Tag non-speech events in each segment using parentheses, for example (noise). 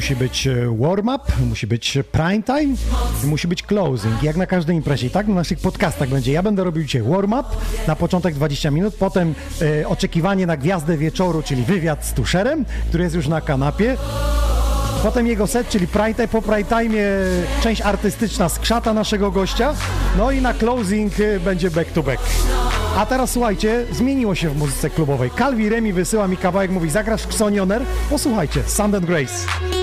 musi być e, warm-up, musi być prime time i musi być closing. Jak na każdej imprezie. I tak na naszych podcastach będzie. Ja będę robił dzisiaj warm-up na początek 20 minut, potem e, oczekiwanie na gwiazdę wieczoru, czyli wywiad z Tusherem, który jest już na kanapie. Potem jego set, czyli prime time, po prime time część artystyczna z krzata naszego gościa. No i na closing e, będzie back to back. A teraz słuchajcie, zmieniło się w muzyce klubowej. Calvi Remi wysyła mi kawałek, mówi zagrasz w Xonioner? Posłuchajcie, Sand and Grace.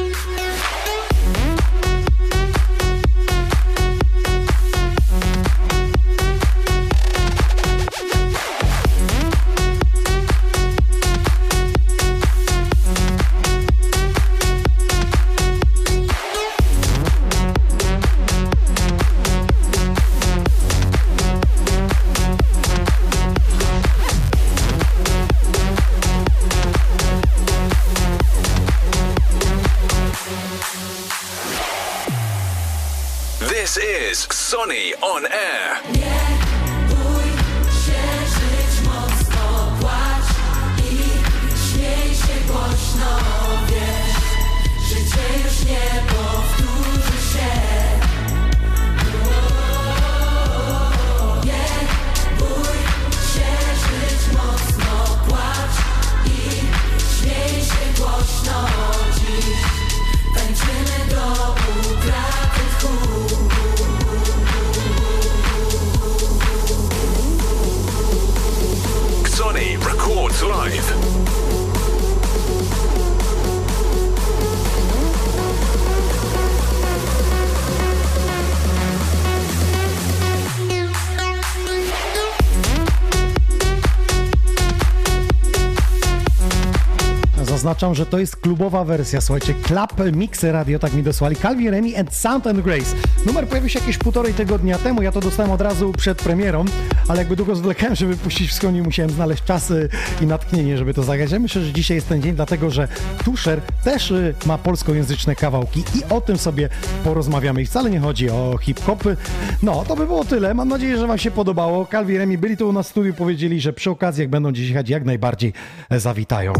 Zaznaczam, że to jest klubowa wersja, słuchajcie, Club Mixer Radio, tak mi dosłali, Calvin Remy and Sound and Grace. Numer pojawił się jakieś półtorej tygodnia temu, ja to dostałem od razu przed premierą, ale jakby długo zwlekałem, żeby puścić wszystko, nie musiałem znaleźć czasy i natchnienie, żeby to zagrać. Ja myślę, że dzisiaj jest ten dzień, dlatego że Tusher też y, ma polskojęzyczne kawałki i o tym sobie porozmawiamy. I wcale nie chodzi o hip-hopy. No, to by było tyle. Mam nadzieję, że Wam się podobało. Calvin Remy byli tu u nas w studiu, powiedzieli, że przy okazji, jak będą dziś jechać, jak najbardziej e, zawitają.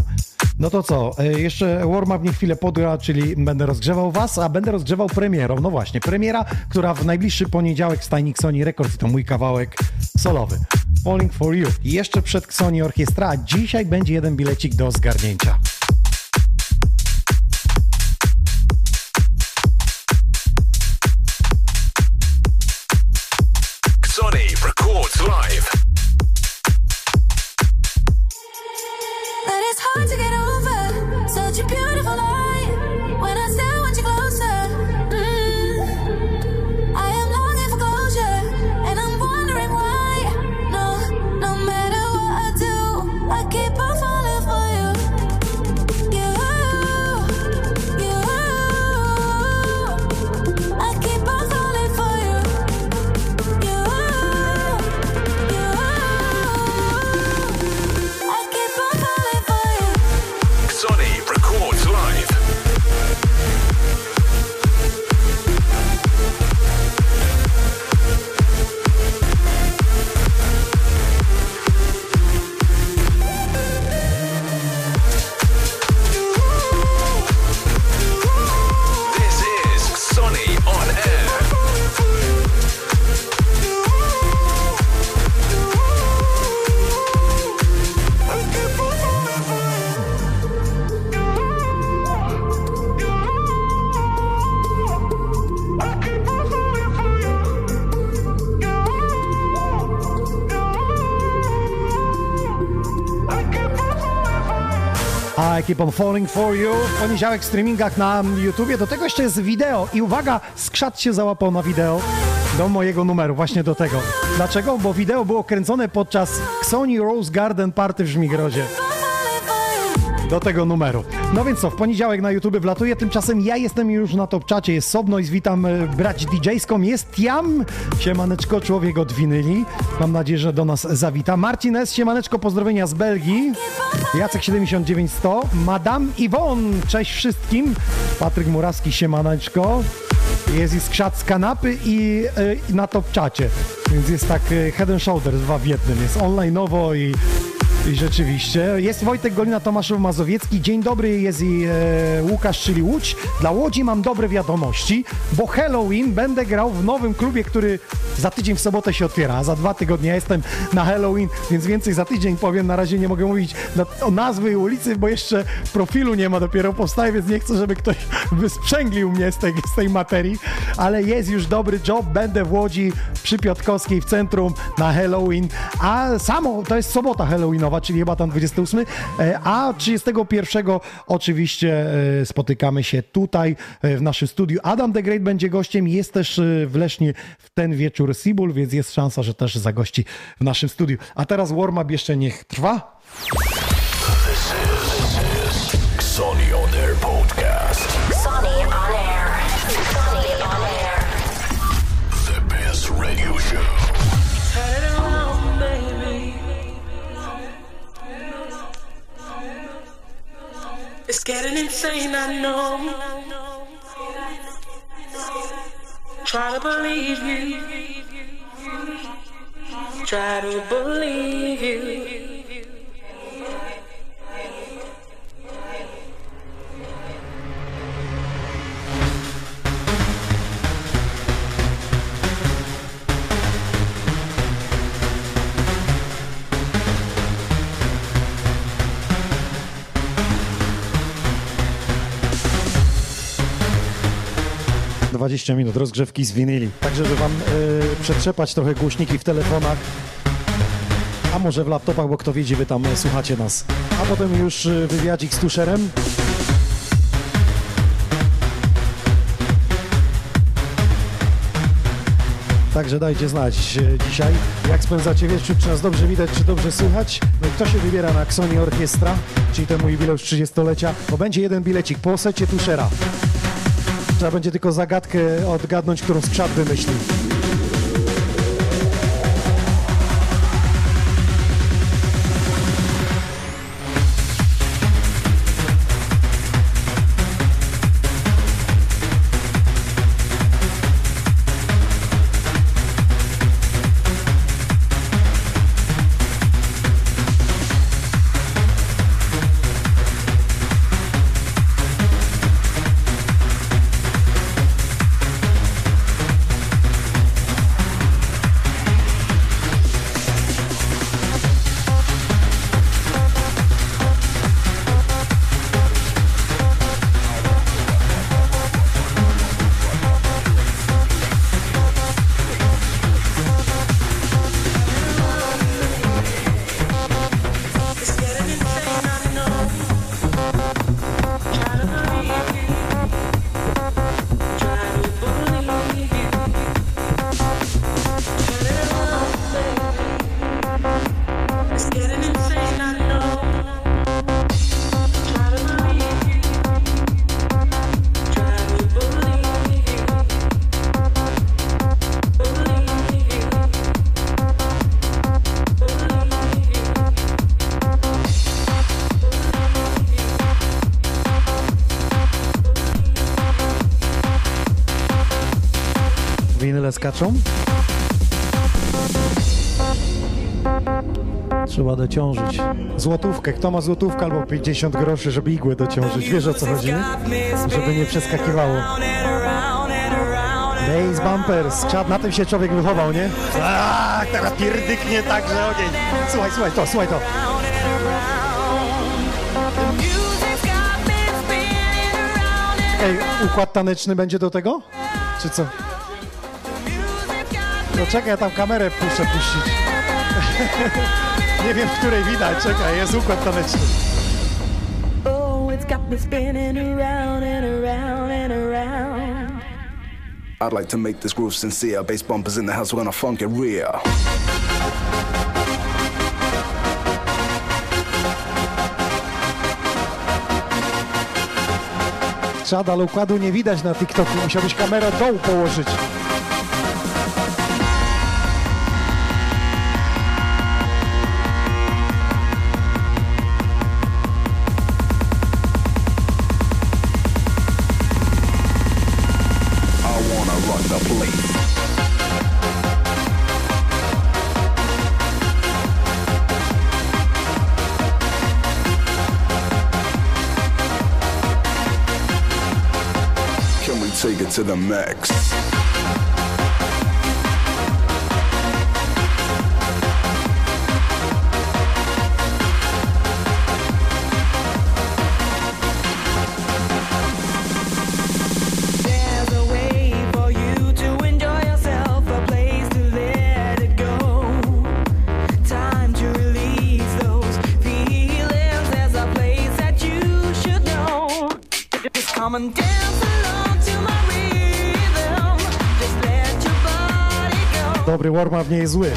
No to co, e, jeszcze warm-up nie chwilę podgra, czyli będę rozgrzewał Was, a będę rozgrzewał premierą. No właśnie, premiera, która w najbliższy poniedziałek w Stajnik Sony Records, to mój kawałek solowy. Falling for You. Jeszcze przed Sony Orkiestra, a dzisiaj będzie jeden bilecik do zgarnięcia. Keep on Falling For You. W poniedziałek w streamingach na YouTubie. Do tego jeszcze jest wideo. I uwaga, skrzat się załapał na wideo do mojego numeru, właśnie do tego. Dlaczego? Bo wideo było kręcone podczas Sony Rose Garden Party w Żmigrodzie do tego numeru. No więc co, w poniedziałek na YouTube wlatuje, tymczasem ja jestem już na top czacie, jest Sobność, witam e, brać DJ-ską, jest Jam, siemaneczko, człowiek od winyli, mam nadzieję, że do nas zawita. Marcin S, siemaneczko, pozdrowienia z Belgii, Jacek 79100, Madame Yvonne, cześć wszystkim, Patryk Murawski, siemaneczko, jest i z kanapy i, e, na top czacie, więc jest tak e, head and shoulders dwa w jednym, jest online'owo i I rzeczywiście. Jest Wojtek Golina, Tomaszow Mazowiecki. Dzień dobry, jest i e, Łukasz, czyli Łódź. Dla Łodzi mam dobre wiadomości, bo Halloween będę grał w nowym klubie, który za tydzień w sobotę się otwiera, za dwa tygodnie jestem na Halloween, więc więcej za tydzień powiem. Na razie nie mogę mówić na, o nazwy i ulicy, bo jeszcze profilu nie ma, dopiero powstaje, więc nie chcę, żeby ktoś (laughs) wysprzęglił mnie z tej, z tej materii, ale jest już dobry job. Będę w Łodzi przy Piotkowskiej w centrum na Halloween, a samo to jest sobota Halloweenowa, czyli chyba tam 28, e, a 31 oczywiście e, spotykamy się tutaj e, w naszym studiu. Adam the Great będzie gościem, jest też w Lesznie w ten wieczór Sibul, więc jest szansa, że też zagości w naszym studiu. A teraz warm-up jeszcze niech trwa. It's getting insane, I know. Try to believe you. Try to believe you. 20 minut rozgrzewki z winyli. Tak, żeby wam yy, przetrzepać trochę głośniki w telefonach, a może w laptopach, bo kto wiedzie, wy tam e, słuchacie nas. A potem już yy, wywiadzik z tuszerem. Także dajcie znać dzisiaj, jak spędzacie wieczór, czy nas dobrze widać, czy dobrze słychać. No i kto się wybiera na Xoni Orkiestra, czyli ten mój jubileusz 30-lecia, bo będzie jeden bilecik po secie tuszera. Trzeba będzie tylko zagadkę odgadnąć, którą skrzat wymyślił. skaczą. Trzeba dociążyć. Złotówkę. Kto ma złotówkę albo 50 groszy, żeby igłę dociążyć? Wiesz o co chodzi? Żeby nie przeskakiwało. Bass bumpers. Na tym się człowiek wychował, nie? Tak, teraz pierdyknie tak, że ogień. Słuchaj, słuchaj to, słuchaj to. Ej, układ taneczny będzie do tego? Czy co? No czekaj, ja tam kamerę muszę puścić. (laughs) Nie wiem, w której widać. Czekaj, jest układ taneczny. Oh, it's got me spinning around and around and around. I'd like to make this groove sincere. Bass bumpers in the house, we're gonna funk it real. Czad, ale układu nie widać na TikToku. Musiałbyś kamerę dołu położyć. The max. Warm-up nie jest zły.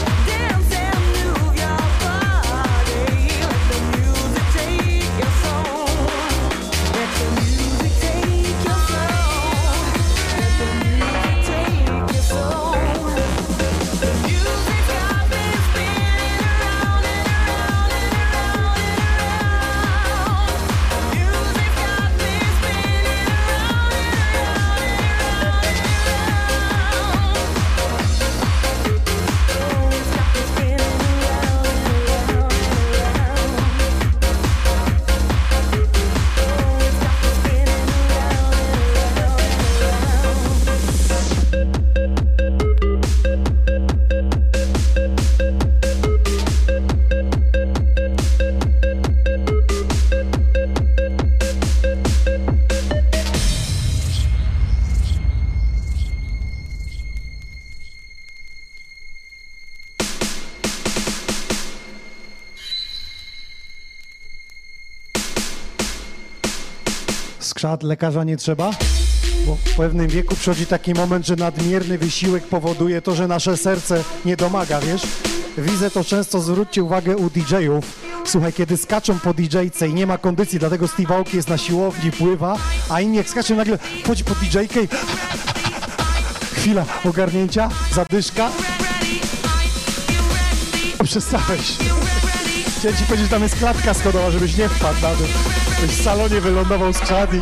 Skrzat lekarza nie trzeba? Bo w pewnym wieku przychodzi taki moment, że nadmierny wysiłek powoduje to, że nasze serce nie domaga, wiesz? Widzę to często, zwróćcie uwagę u DJ-ów. Słuchaj, kiedy skaczą po DJ-ce i nie ma kondycji, dlatego Steve Aoki jest na siłowni, pływa, a inni jak skaczą nagle wchodzi po DJ-kę i chwila ogarnięcia, zadyszka. Przestałeś. Chciałem ci powiedzieć, tam jest klatka schodowa, żebyś nie wpadł na. Byś w salonie wylądował z krzadi.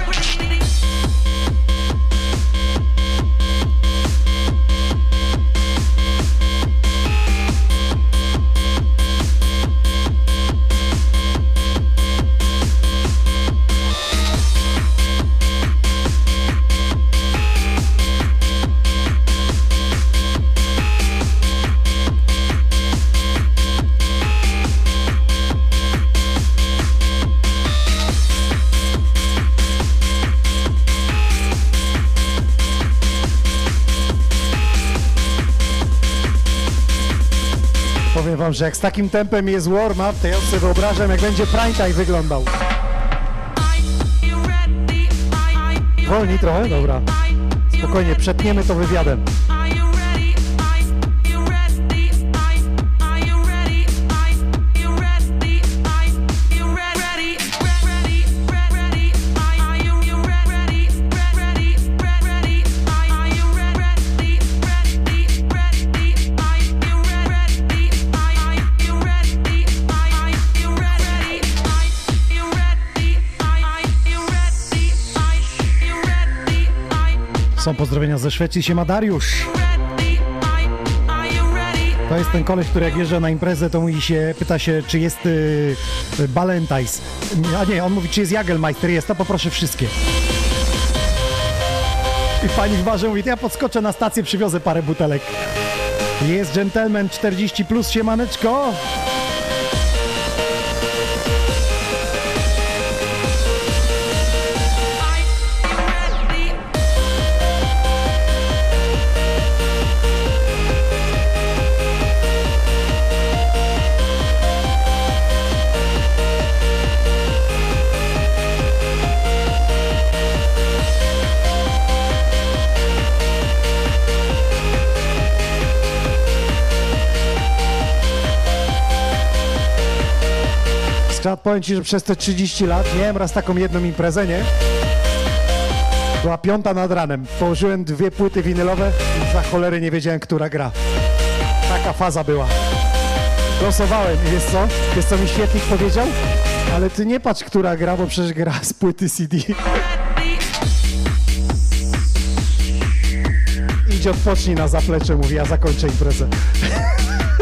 Wam, że jak z takim tempem jest warm-up, to ja sobie wyobrażam, jak będzie prime time wyglądał. Wolni trochę? Dobra. Spokojnie, przetniemy to wywiadem. Są pozdrowienia ze Szwecji, się ma Dariusz. To jest ten koleś, który jak jeżdża na imprezę, to mówi się, pyta się, czy jest y, Balentine's. A nie, on mówi, czy jest Jagelmeister. Jest, to poproszę wszystkie. I pani w barze mówi, ja podskoczę na stację, przywiozę parę butelek. Jest gentleman 40 plus, siemaneczko. Czad, powiem Ci, że przez te 30 lat miałem raz taką jedną imprezę, nie? Była piąta nad ranem. Położyłem dwie płyty winylowe i za cholery nie wiedziałem, która gra. Taka faza była. Losowałem i wiesz co? Wiesz co mi świetnik powiedział? Ale ty nie patrz, która gra, bo przecież gra z płyty CD. Idź odpocznij na zaplecze, mówi, ja zakończę imprezę.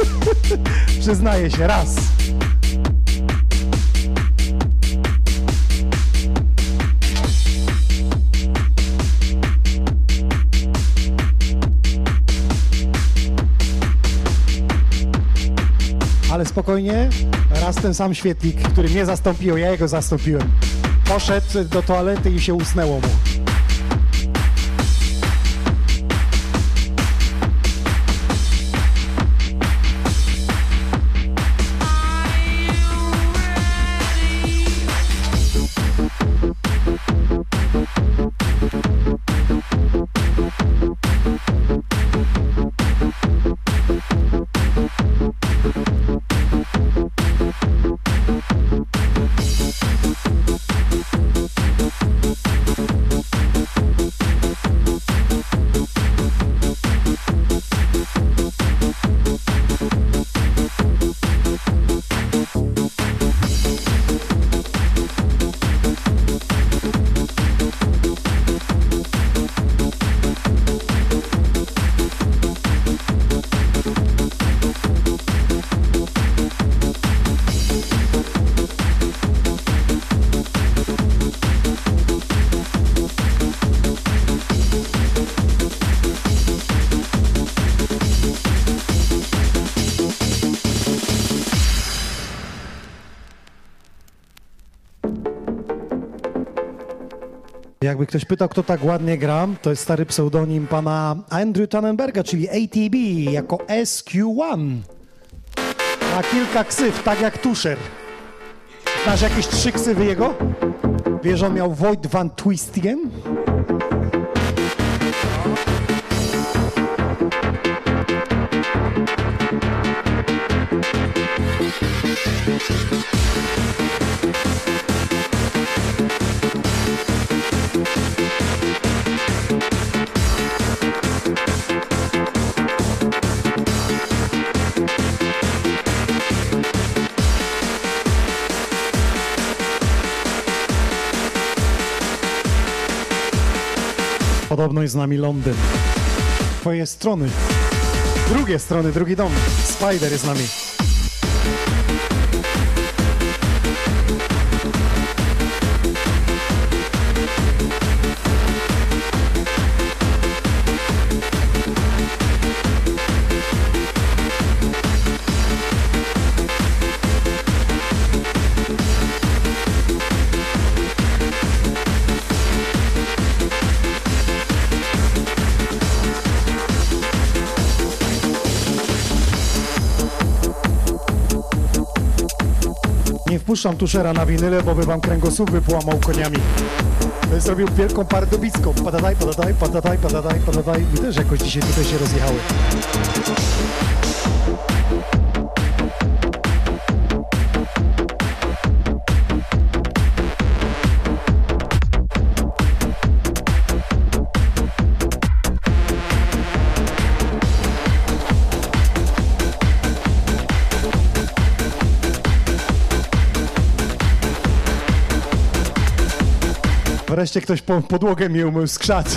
(laughs) Przyznaję się, raz. Ale spokojnie, raz ten sam świetlik, który mnie zastąpił, ja jego zastąpiłem. Poszedł do toalety i się usnęło mu. Jakby ktoś pytał, kto tak ładnie gra, to jest stary pseudonim pana Andrew Tannenberga, czyli ATB, jako SQ1. Ma kilka ksyw, tak jak Tusher. Znasz jakieś trzy ksywy jego? Wiesz, on miał Void Van Twistien? Podobno jest z nami Londyn. Twoje strony. Drugie strony, drugi dom. Spider jest z nami. Wpuszczam tuszera na winyle, bo by wam kręgosłup wypłamał koniami. Zrobił wielką pardubicką. Padadaj, padadaj, padadaj, padadaj, padadaj. I też jakoś dzisiaj tutaj się rozjechały. Wreszcie ktoś po podłogę mi umył z krzacy.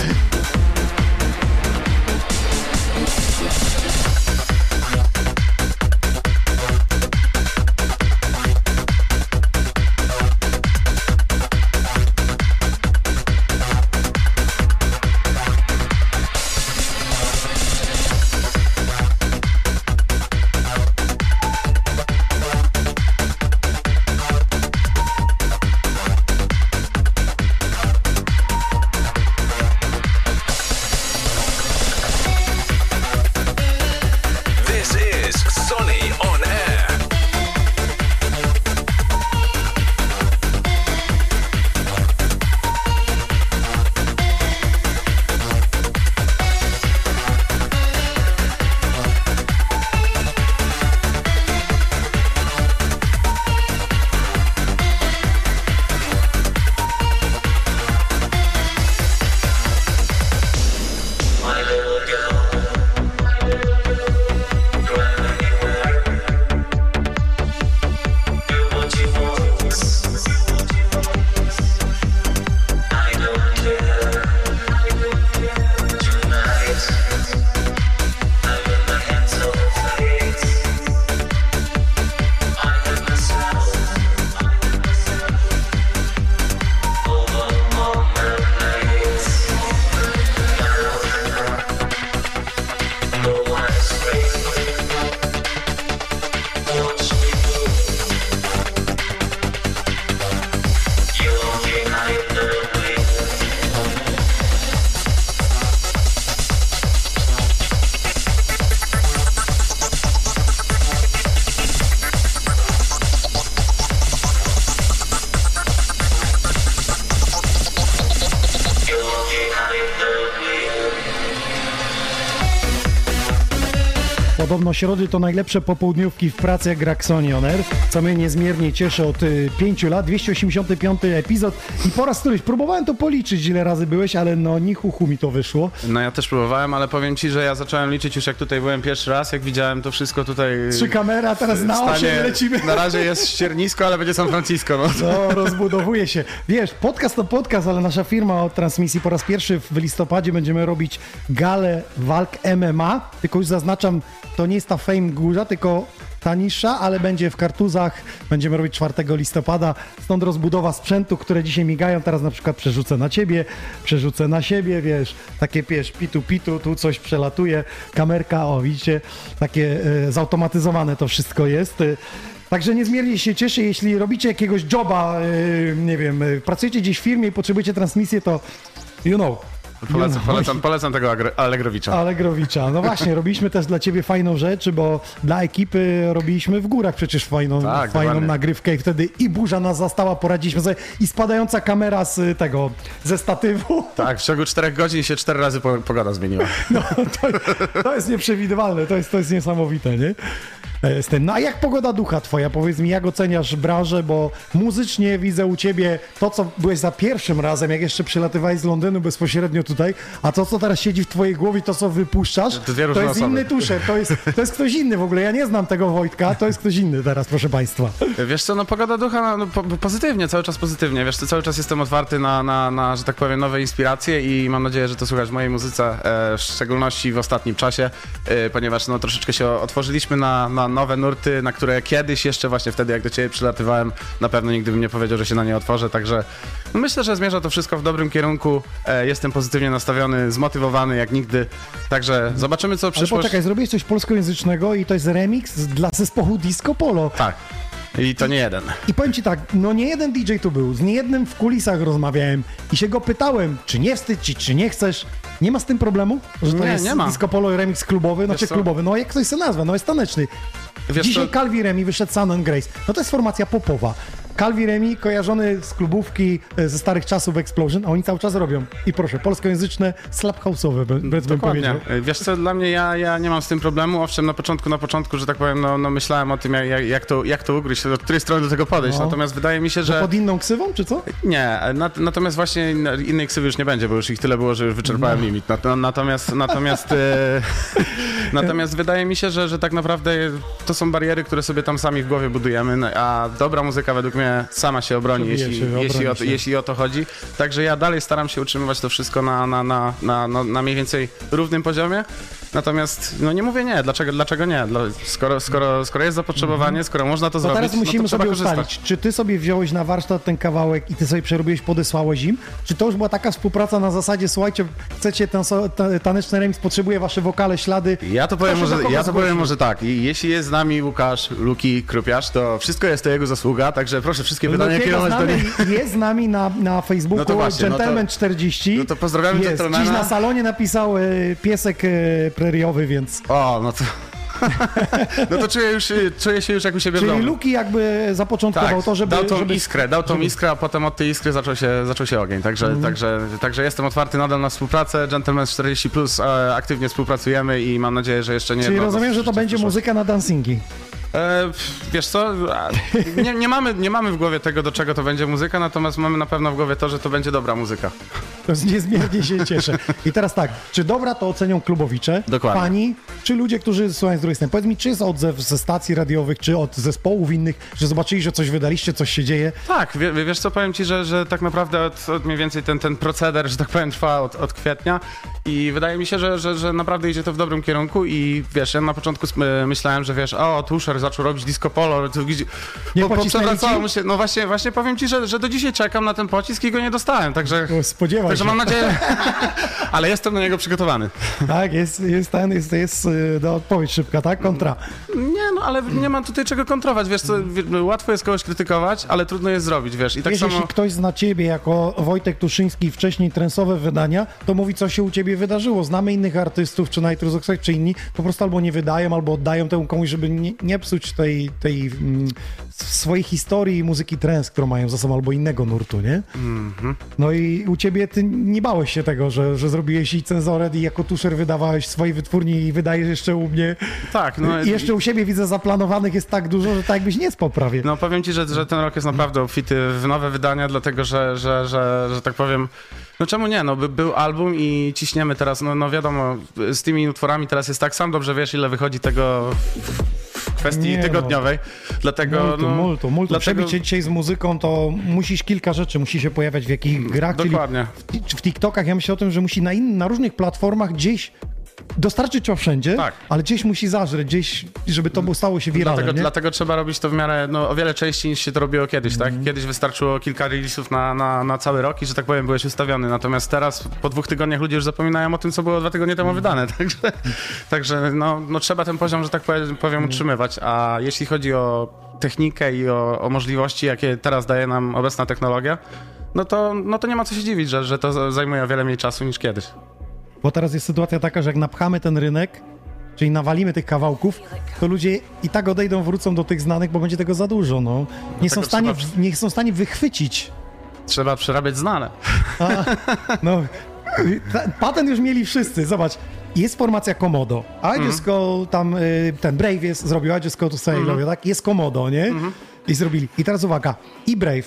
Podobno środy to najlepsze popołudniówki w pracy jak Graxoni On Air, co mnie niezmiernie cieszy od y, pięciu lat. 285 epizod i po raz któryś próbowałem to policzyć, ile razy byłeś, ale no ni chuchu mi to wyszło. No ja też próbowałem, ale powiem ci, że ja zacząłem liczyć już jak tutaj byłem pierwszy raz, jak widziałem to wszystko tutaj... Trzy kamery, a teraz na osiem lecimy. Na razie jest ściernisko, ale będzie San Francisco, no. No, rozbudowuje się. Wiesz, podcast to podcast, ale nasza firma od transmisji po raz pierwszy w listopadzie będziemy robić galę walk MMA. Tylko już zaznaczam, to nie jest ta Fame Górza, tylko ta niższa, ale będzie w kartuzach. Będziemy robić 4 listopada. Stąd rozbudowa sprzętu, które dzisiaj migają. Teraz na przykład przerzucę na ciebie, przerzucę na siebie, wiesz, takie wiesz, pitu pitu, tu coś przelatuje, kamerka, o widzicie, takie e, zautomatyzowane to wszystko jest. E, Także niezmiernie się cieszę, jeśli robicie jakiegoś joba, e, nie wiem, pracujecie gdzieś w firmie i potrzebujecie transmisję, to you know. Polecam, polecam, polecam tego Allegrowicza. Allegrowicza. No właśnie, robiliśmy też dla ciebie fajną rzecz, bo dla ekipy robiliśmy w górach przecież fajną, Tak, fajną dokładnie. nagrywkę i wtedy i burza nas zastała, poradziliśmy sobie i spadająca kamera z tego, ze statywu. Tak, w ciągu czterech godzin się cztery razy po- pogoda zmieniła. No, to, to jest nieprzewidywalne, to jest, to jest niesamowite, nie? E, Jest ten. No a jak pogoda ducha twoja? Powiedz mi, jak oceniasz branżę, bo muzycznie widzę u ciebie to, co byłeś za pierwszym razem, jak jeszcze przylatywałeś z Londynu bezpośrednio tutaj, a to, co teraz siedzi w twojej głowie, to, co wypuszczasz, To to jest inny tuszer, to jest, to jest ktoś inny w ogóle. Ja nie znam tego Wojtka, to jest ktoś inny teraz, proszę państwa. Wiesz co, no pogoda ducha, no, no po, pozytywnie, cały czas pozytywnie. Wiesz co, cały czas jestem otwarty na, na, na, że tak powiem, nowe inspiracje i mam nadzieję, że to słuchasz w mojej muzyce, e, w szczególności w ostatnim czasie, e, ponieważ no troszeczkę się otworzyliśmy na, na nowe nurty, na które kiedyś jeszcze właśnie wtedy, jak do ciebie przylatywałem, na pewno nigdy bym nie powiedział, że się na nie otworzę, także myślę, że zmierza to wszystko w dobrym kierunku. E, jestem pozytywnie nastawiony, zmotywowany jak nigdy, także zobaczymy, co Ale przyszłość... poczekaj, zrobiłeś coś polskojęzycznego i to jest remix dla zespołu Disco Polo. Tak. I to nie jeden. I powiem ci tak, no nie jeden DJ tu był, z niejednym w kulisach rozmawiałem i się go pytałem, czy nie wstydź ci, czy nie chcesz. Nie ma z tym problemu? Że to Nie, jest nie ma. disco polo remix klubowy, znaczy co? klubowy, no jak ktoś sobie nazwę, no jest taneczny. Wiesz Dzisiaj co? Calvi Remi wyszedł Sun and Grace, no to jest formacja popowa. Calvi Remi kojarzony z klubówki e, ze starych czasów Explosion, a oni cały czas robią. I proszę, polskojęzyczne, slap house'owe, bym Dokładnie. powiedział. Y, Wiesz co, dla mnie ja, ja nie mam z tym problemu. Owszem, na początku, na początku, że tak powiem, no, no myślałem o tym, jak, jak, to, jak to ugryźć, od której strony do tego podejść. No. Natomiast wydaje mi się, że. Pod inną ksywą, czy co? Nie, nat, natomiast właśnie no, innej ksywy już nie będzie, bo już ich tyle było, że już wyczerpałem limit. Nat, natomiast natomiast, e, (laughs) natomiast wydaje mi się, że, że tak naprawdę to są bariery, które sobie tam sami w głowie budujemy, no, a dobra muzyka według mnie sama się obroni, Przebije jeśli, się, obroni jeśli, o, to- się. jeśli o to chodzi. Także ja dalej staram się utrzymywać to wszystko na, na, na, na, na, na mniej więcej równym poziomie. Natomiast no nie mówię nie, dlaczego, dlaczego nie? Dla, skoro, skoro, skoro jest zapotrzebowanie, skoro można to To zrobić, teraz musimy no to trzeba sobie korzystać. ustalić, czy ty sobie wziąłeś na warsztat ten kawałek i ty sobie przerobiłeś, podesłałeś im, czy to już była taka współpraca na zasadzie, słuchajcie, chcecie ten so, ta, taneczny remix, potrzebuje wasze wokale, ślady. Ja to powiem, może, ja to powiem może tak. I jeśli jest z nami Łukasz, Luki, Krupiarz, to wszystko jest to jego zasługa, także proszę wszystkie pytania Lukiego kierować do niego. (laughs) jest z nami na, na Facebooku No właśnie, no to- Gentleman40. no to pozdrawiamy jest. Gentlemana. Dziś na salonie napisał e, piesek e, preriowy, więc... O, no to... (laughs) No to czuję, już, czuję się już jak u siebie w Czyli domu. Luki jakby zapoczątkował Tak, to, żeby... dał tą żeby... iskrę, dał tą iskrę, a potem od tej iskry zaczął się, zaczął się ogień. Także, Mhm. także, także jestem otwarty nadal na współpracę. Gentleman 40 Plus e, aktywnie współpracujemy i mam nadzieję, że jeszcze nie Czyli jedno rozumiem, że to w będzie muzyka na dancingi. E, wiesz co, nie, nie, mamy, nie mamy w głowie tego, do czego to będzie muzyka, natomiast mamy na pewno w głowie to, że to będzie dobra muzyka. Niezmiernie się cieszę. I teraz tak, czy dobra to ocenią klubowicze, Dokładnie. pani, czy ludzie, którzy słuchają z drugiej strony? Powiedz mi, czy jest odzew ze stacji radiowych, czy od zespołów innych, że zobaczyli, że coś wydaliście, coś się dzieje? Tak, wie- wiesz co, powiem ci, że, że tak naprawdę od, od mniej więcej ten, ten proceder, że tak powiem, trwa od, od kwietnia i wydaje mi się, że, że, że naprawdę idzie to w dobrym kierunku i wiesz, ja na początku sm- myślałem, że wiesz, o, Tusher zaczął robić disco polo, to gdzieś- Nie po- poprzewracało mu się, no właśnie, właśnie powiem ci, że, że do dzisiaj czekam na ten pocisk i go nie dostałem, także, Spodziewaj także mam nadzieję, (laughs) ale jestem na niego przygotowany. Tak, jest, jest ten, jest, jest do odpowiedź szybka, tak? Kontra. Nie, no ale nie ma tutaj czego kontrować, wiesz co, łatwo jest kogoś krytykować, ale trudno jest zrobić, wiesz, i tak wiesz, samo... jeśli ktoś zna ciebie jako Wojtek Tuszyński, wcześniej trensowe wydania, to mówi, co się u ciebie wydarzyło. Znamy innych artystów, czy Nitrous Oxide, czy inni, po prostu albo nie wydają, albo oddają temu komuś, żeby nie, nie psuć tej, tej mm, swojej historii muzyki trance, którą mają za sobą, albo innego nurtu, nie? Mhm. No i u ciebie ty nie bałeś się tego, że, że zrobiłeś i cenzoret i jako tuszer wydawałeś swojej wytwórni i wydajesz jeszcze u mnie. Tak, no I jeszcze u siebie widzę zaplanowanych jest tak dużo, że tak jakbyś nie spał prawie. No powiem ci, że, że ten rok jest naprawdę obfity w nowe wydania, dlatego że, że, że, że tak powiem. No czemu nie? No by, był album i ciśniemy teraz, no, no wiadomo, z tymi utworami teraz jest tak, sam dobrze wiesz, ile wychodzi tego kwestii Nie no. tygodniowej. Dlatego. Multu, no, multu, multu. dlatego- Przebić się dzisiaj z muzyką, to musisz kilka rzeczy, musi się pojawiać w jakich grach, Dokładnie. w, w TikTokach, ja myślę o tym, że musi na, in, na różnych platformach gdzieś dostarczyć to wszędzie, Tak. ale gdzieś musi zażreć, gdzieś, żeby to stało się wiralem, Dlatego, dlatego trzeba robić to w miarę, no o wiele częściej niż się to robiło kiedyś, Mhm. tak? Kiedyś wystarczyło kilka releasów na, na, na cały rok i, że tak powiem, byłeś ustawiony. Natomiast teraz, po dwóch tygodniach, ludzie już zapominają o tym, co było dwa tygodnie temu wydane. (laughs) Także, także no, no trzeba ten poziom, że tak powiem, powiem utrzymywać. A jeśli chodzi o technikę i o, o możliwości, jakie teraz daje nam obecna technologia, no to, no to nie ma co się dziwić, że, że to zajmuje o wiele mniej czasu niż kiedyś. Bo teraz jest sytuacja taka, że jak napchamy ten rynek, czyli nawalimy tych kawałków, to ludzie i tak odejdą, wrócą do tych znanych, bo będzie tego za dużo, no. Nie, są, w stanie, trzeba- nie są w stanie wychwycić Trzeba przerabiać znane. No, ta- patent już mieli wszyscy. Zobacz, jest formacja Komodo. I Mhm. just go, tam y, ten Brave jest, zrobił I just go to say, Mhm. tak? Jest Komodo, nie? I zrobili. I teraz uwaga, i Brave,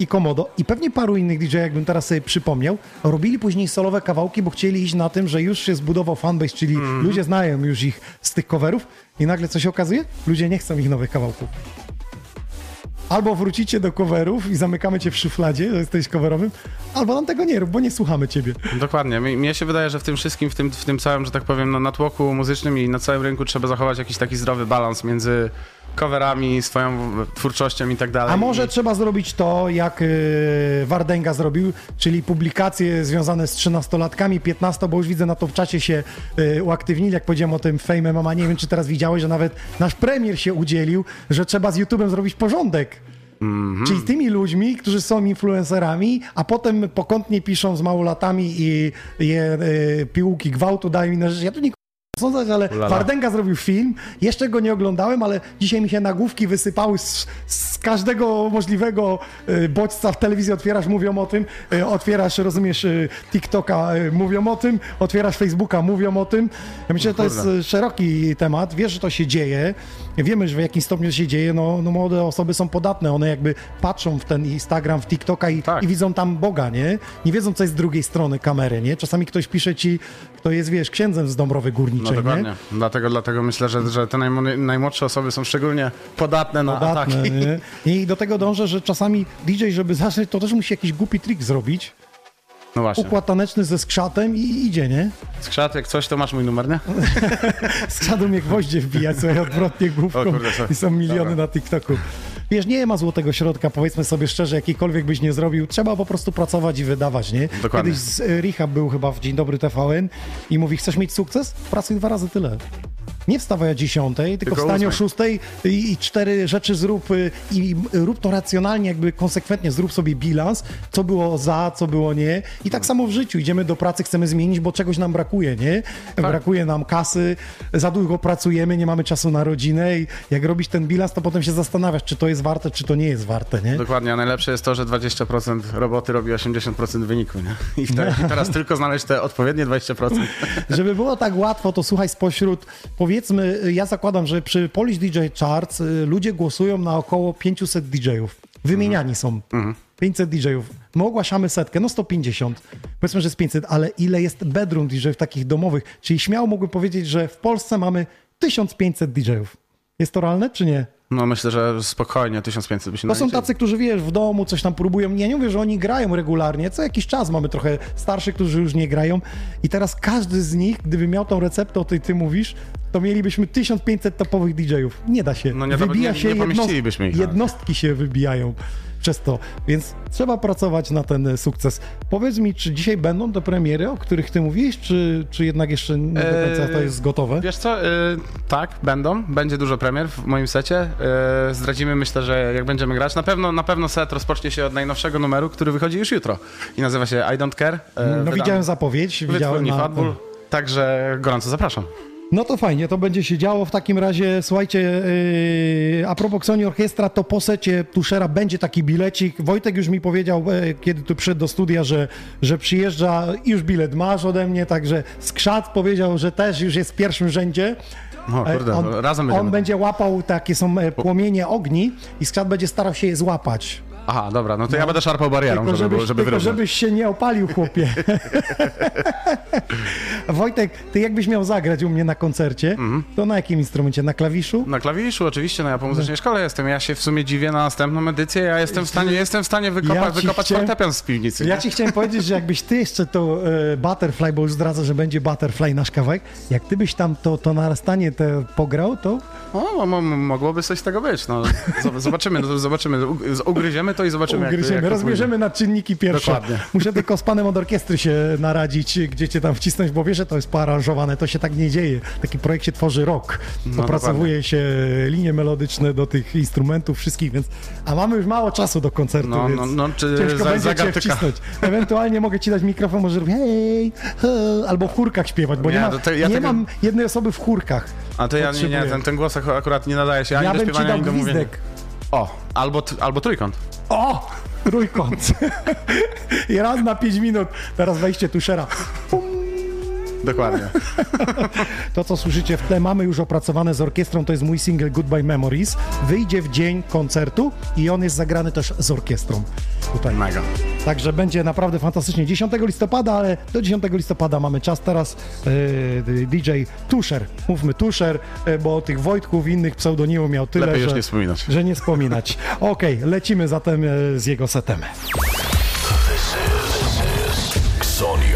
i Komodo, i pewnie paru innych DJ, jakbym teraz sobie przypomniał, robili później solowe kawałki, bo chcieli iść na tym, że już się zbudował fanbase, czyli Mhm. ludzie znają już ich z tych coverów i nagle co się okazuje? Ludzie nie chcą ich nowych kawałków. Albo wrócicie do coverów i zamykamy cię w szufladzie, że jesteś coverowym, albo nam tego nie rób, bo nie słuchamy ciebie. Dokładnie. Mi- Mnie się wydaje, że w tym wszystkim, w tym, w tym całym, że tak powiem, no, natłoku muzycznym i na całym rynku trzeba zachować jakiś taki zdrowy balans między coverami, swoją twórczością i tak dalej. A może trzeba zrobić to, jak y, Wardenga zrobił, czyli publikacje związane z 13-latkami, 15, bo już widzę na to w czacie się y, uaktywnili, jak powiedziałem o tym Fame MMA, nie wiem, czy teraz widziałeś, że nawet nasz premier się udzielił, że trzeba z YouTube'em zrobić porządek. Czyli z tymi ludźmi, którzy są influencerami, a potem pokątnie piszą z małolatami i je y, piłki gwałtu dają inne rzeczy. Ja tu nie sądzę, ale Ulala. Wardenga zrobił film, jeszcze go nie oglądałem, ale dzisiaj mi się nagłówki wysypały z, z każdego możliwego y, bodźca w telewizji, otwierasz, mówią o tym, y, otwierasz, rozumiesz, y, TikToka, mówią o tym, otwierasz Facebooka, mówią o tym. Ja myślę, że to jest szeroki temat, wiesz, że to się dzieje, wiemy, że w jakim stopniu to się dzieje, no, no młode osoby są podatne, one jakby patrzą w ten Instagram, w TikToka i, Tak. i widzą tam Boga, nie? Nie wiedzą, co jest z drugiej strony kamery, nie? Czasami ktoś pisze ci, kto jest, wiesz, księdzem z Dąbrowy No Górniczej, nie? dokładnie. Dlatego, dlatego myślę, że, że te najmłodsze osoby są szczególnie podatne na Podatne, ataki. nie? (laughs) I do tego dążę, że czasami DJ, żeby zacząć, to też musi jakiś głupi trik zrobić. No właśnie. Układ taneczny ze skrzatem i idzie, nie? Skrzat, jak coś, to masz mój numer, nie? (laughs) Skrzatu mnie gwoździe wbijać sobie odwrotnie główką O kurde, i są miliony Dobra. na TikToku. Wiesz, nie ma złotego środka, powiedzmy sobie szczerze, jakikolwiek byś nie zrobił, trzeba po prostu pracować i wydawać, nie? Dokładnie. Kiedyś z e, Richard był chyba w Dzień Dobry TVN i mówi, chcesz mieć sukces? Pracuj dwa razy tyle. Nie wstawaj o 10, tylko, Tylko wstań o ósmej. 6 i, i cztery rzeczy zrób y, i rób to racjonalnie, jakby konsekwentnie zrób sobie bilans, co było za, co było nie. I tak samo w życiu. Idziemy do pracy, chcemy zmienić, bo czegoś nam brakuje, nie? Tak. Brakuje nam kasy, za długo pracujemy, nie mamy czasu na rodzinę i jak robisz ten bilans, to potem się zastanawiasz, czy to jest warte, czy to nie jest warte, nie? Dokładnie, a najlepsze jest to, że 20% roboty robi 80% wyniku, nie? I, I teraz (laughs) tylko znaleźć te odpowiednie 20%. Żeby było tak łatwo, to słuchaj, spośród, powiedzmy, ja zakładam, że przy Polish DJ Charts y, ludzie głosują na około 500 DJ-ów. Wymieniani są. 500 DJ-ów. My ogłaszamy setkę, no 150. Powiedzmy, że jest 500, ale ile jest bedroom DJ-ów takich domowych? Czyli śmiało mógłbym powiedzieć, że w Polsce mamy 1500 DJ-ów. Jest to realne, czy nie? No myślę, że spokojnie 1500 by się To są tacy, którzy wiesz, w domu coś tam próbują. Ja nie mówię, że oni grają regularnie. Co jakiś czas mamy trochę starszych, którzy już nie grają. I teraz każdy z nich, gdyby miał tą receptę, o tej ty mówisz, to mielibyśmy 1500 topowych DJ-ów. Nie da się. No nie Wybija nie- się nie jednost- pomieścilibyśmy ich. Jednostki się wybijają. Przez to, więc trzeba pracować na ten e, sukces. Powiedz mi, czy dzisiaj będą te premiery, o których ty mówisz, czy, czy jednak jeszcze nie do końca to jest gotowe? Wiesz co, y, tak, będą. Będzie dużo premier w moim secie. Y, zdradzimy, myślę, że jak będziemy grać. Na pewno, na pewno set rozpocznie się od najnowszego numeru, który wychodzi już jutro i nazywa się I Don't Care. No widziałem zapowiedź, widziałem na... Fatbull, także gorąco zapraszam. No to fajnie, to będzie się działo. W takim razie, słuchajcie, yy, a propos Sony Orkiestra, to po secie Tuszera będzie taki bilecik. Wojtek już mi powiedział, yy, kiedy tu przyszedł do studia, że, że przyjeżdża już bilet masz ode mnie, także Skrzat powiedział, że też już jest w pierwszym rzędzie. O kurde, on, razem będziemy. On będzie łapał, takie są e, płomienie ogni i Skrzat będzie starał się je złapać. Aha, dobra, no to ja będę szarpał barierą, Tylko żeby, żebyś, żeby tylko żebyś się nie opalił, chłopie. (laughs) Wojtek, ty jakbyś miał zagrać u mnie na koncercie, Mhm. to na jakim instrumencie? Na klawiszu? Na klawiszu oczywiście, no ja po muzycznej szkole jestem. Ja się w sumie dziwię na następną edycję. Ja jestem w stanie, jestem w stanie wykopa, Ja wykopać chciałem- fortepian z piwnicy. Ja nie? ci chciałem powiedzieć, że jakbyś ty jeszcze to e, Butterfly, bo już zdradza, że będzie Butterfly nasz kawałek, jak ty byś tam to, to narastanie te pograł, to O, mo- mo- mogłoby coś z tego być. No, zobaczymy, no, zobaczymy. U- Ugryziemy to i zobaczymy. jak ugryziemy, jak to rozbierzemy na czynniki pierwsze. Dokładnie. (laughs) Muszę tylko z panem od orkiestry się naradzić, gdzie cię tam wcisnąć, bo wiesz, że to jest poaranżowane, to się tak nie dzieje. Taki projekt się tworzy rok. No, Opracowuje się linie melodyczne do tych instrumentów wszystkich, więc... A mamy już mało czasu do koncertu, No, więc no, no, czy ciężko za- będzie cię wcisnąć. Ewentualnie mogę ci dać mikrofon, może hej, he, albo w chórkach śpiewać, bo nie, ma, te- ja nie tego- mam jednej osoby w chórkach. A to ja nie, nie, ten, ten głos ak- akurat nie nadaje się ani Ja do śpiewania, dał ani do mówienia. O, albo, albo trójkąt. O! Trójkąt. (laughs) I raz na 5 minut. Teraz wejście tuszera. Dokładnie. To, co słyszycie w tle, mamy już opracowane z orkiestrą. To jest mój single Goodbye Memories. Wyjdzie w dzień koncertu i on jest zagrany też z orkiestrą. Tutaj. Mega. Także będzie naprawdę fantastycznie. 10 listopada, ale do 10 listopada mamy czas. Teraz e, DJ Tusher. Mówmy Tusher, e, bo tych Wojtków i innych pseudonimów miał tyle, Lepiej już że, nie wspominać. że nie wspominać. (laughs) Okej, lecimy zatem e, z jego setem. Sony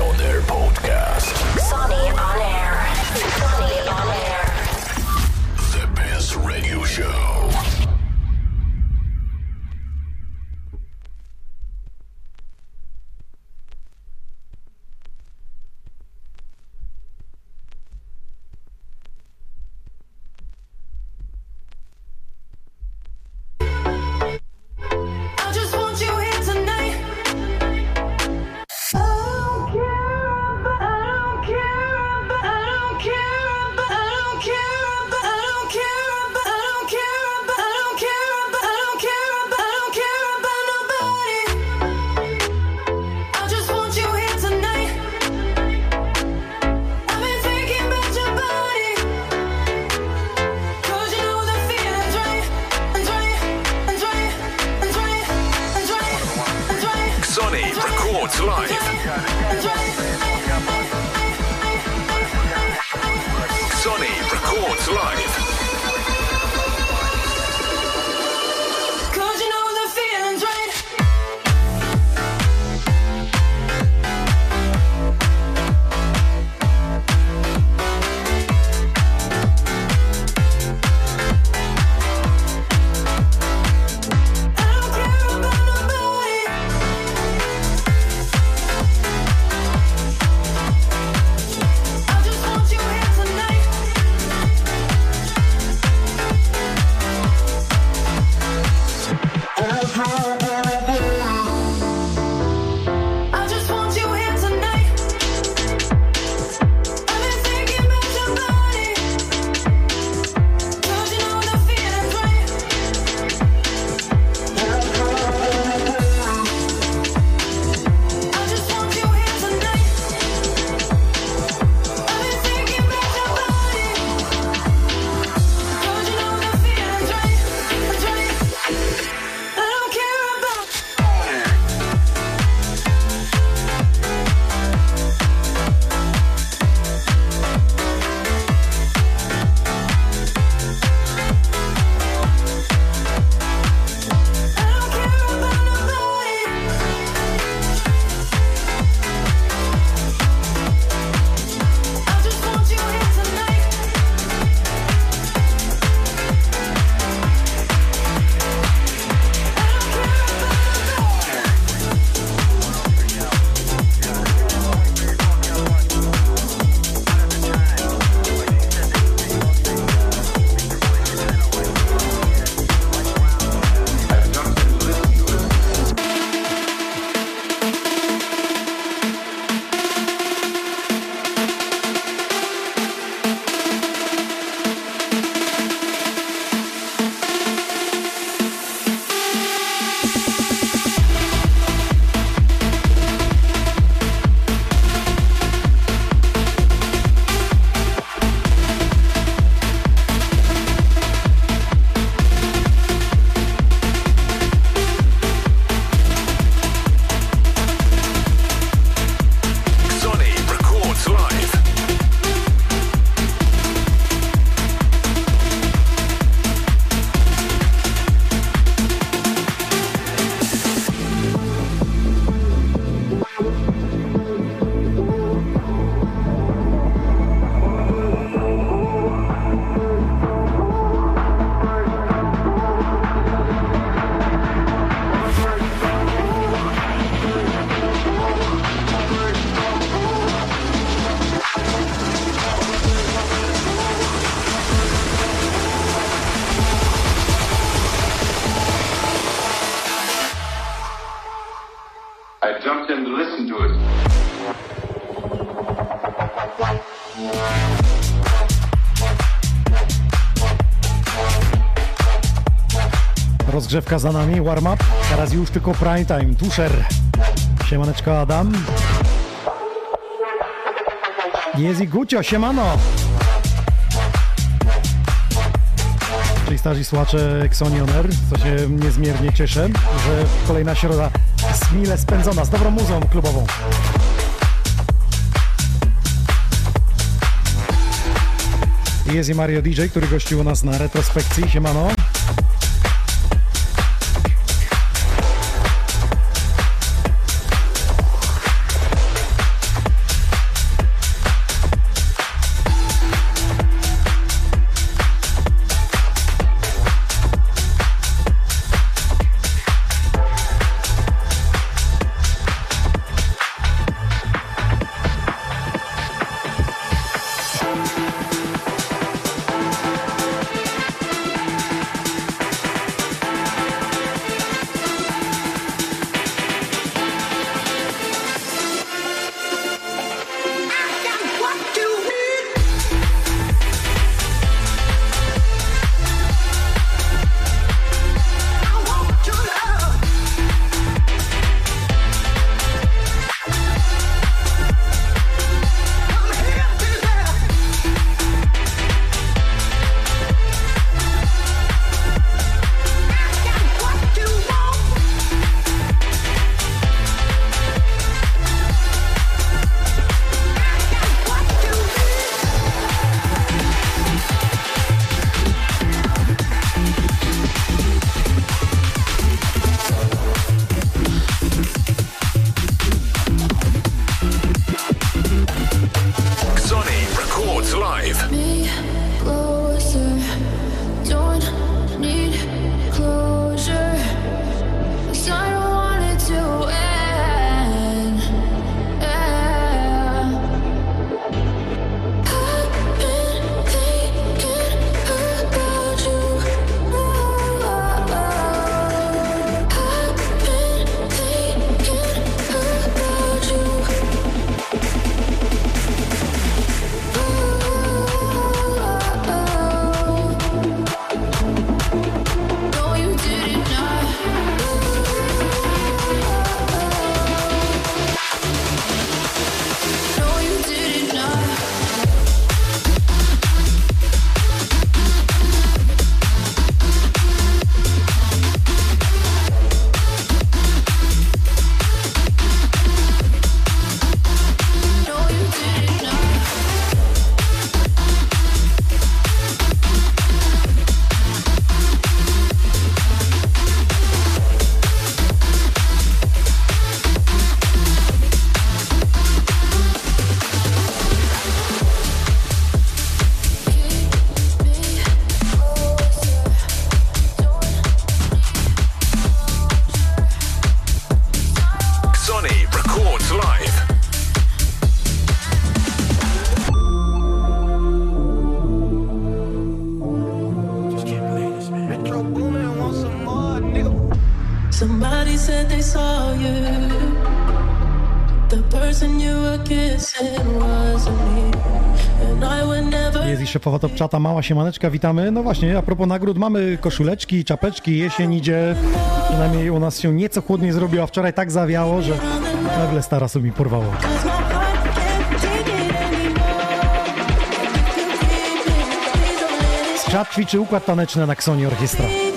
Rozgrzewka za nami, warm-up. Teraz już tylko prime time. Tuszer. Siemaneczko Adam. Jest i Gucio, siemano. Czyli starzy słuchacze Xonioner, co się niezmiernie cieszę, że kolejna środa jest mile spędzona z dobrą muzą klubową. I Jest i Mario DJ, który gościł u nas na retrospekcji. Siemano. Szefowa Top Chata, mała siemaneczka, witamy. No właśnie, a propos nagród, mamy koszuleczki, czapeczki, jesień idzie. Przynajmniej u nas się nieco chłodniej zrobiło, a wczoraj tak zawiało, że nagle stara sobie porwało. Skrzat ćwiczy układ taneczny na Ksonie Orkiestra.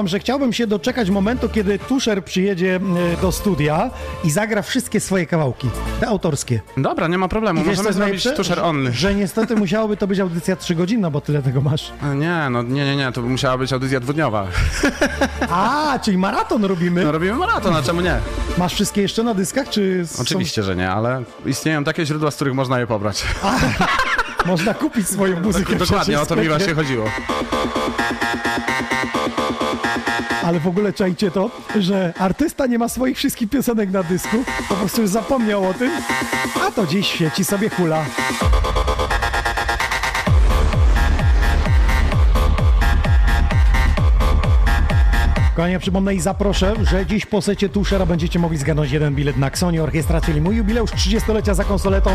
Wam, że chciałbym się doczekać momentu, kiedy Tusher przyjedzie e, do studia i zagra wszystkie swoje kawałki, te autorskie. Dobra, nie ma problemu, I możemy zrobić tusher only. Że niestety musiałoby to być audycja trzygodzinna, bo tyle tego masz. Nie, no nie, nie, nie, to by musiała być audycja dwudniowa. (laughs) A, czyli maraton robimy. No robimy maraton, a czemu nie? Masz wszystkie jeszcze na dyskach, czy są- Oczywiście, że nie, ale istnieją takie źródła, z których można je pobrać. (laughs) można kupić swoją muzykę? Dokładnie, o to mi właśnie chodziło. Ale w ogóle czajcie to, że artysta nie ma swoich wszystkich piosenek na dysku, po prostu już zapomniał o tym, a to dziś świeci sobie hula. Kochani, przypomnę i zaproszę, że dziś po secie Tushera będziecie mogli zgarnąć jeden bilet na Xoni Orkiestra, czyli mój jubileusz 30-lecia za konsoletą.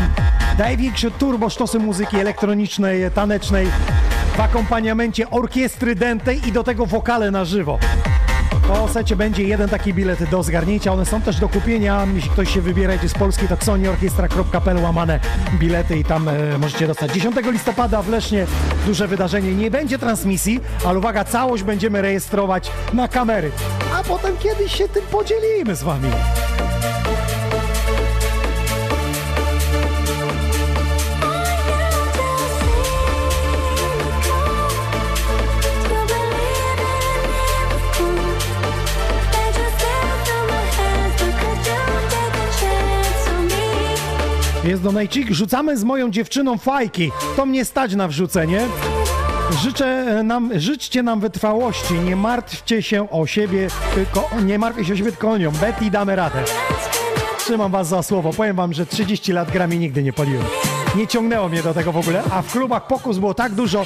Największy turbo sztosy muzyki elektronicznej, tanecznej w akompaniamencie orkiestry dętej i do tego wokale na żywo. Po secie będzie jeden taki bilet do zgarnięcia. One są też do kupienia. Jeśli ktoś się wybiera idzie z Polski, to xoniorkiestra.pl łamane bilety i tam e, możecie dostać. 10 listopada w Lesznie duże wydarzenie. Nie będzie transmisji, ale uwaga, całość będziemy rejestrować na kamery. A potem kiedyś się tym podzielimy z wami. Jest donajcik. Rzucamy z moją dziewczyną fajki. To mnie stać na wrzucenie. Życzę e, nam, życzcie nam wytrwałości. Nie martwcie się o siebie, tylko nie martwcie się o siebie, tylko o nią. Betty, damy radę. Trzymam was za słowo. Powiem wam, że 30 lat gram i nigdy nie paliłem. Nie ciągnęło mnie do tego w ogóle, a w klubach pokus było tak dużo.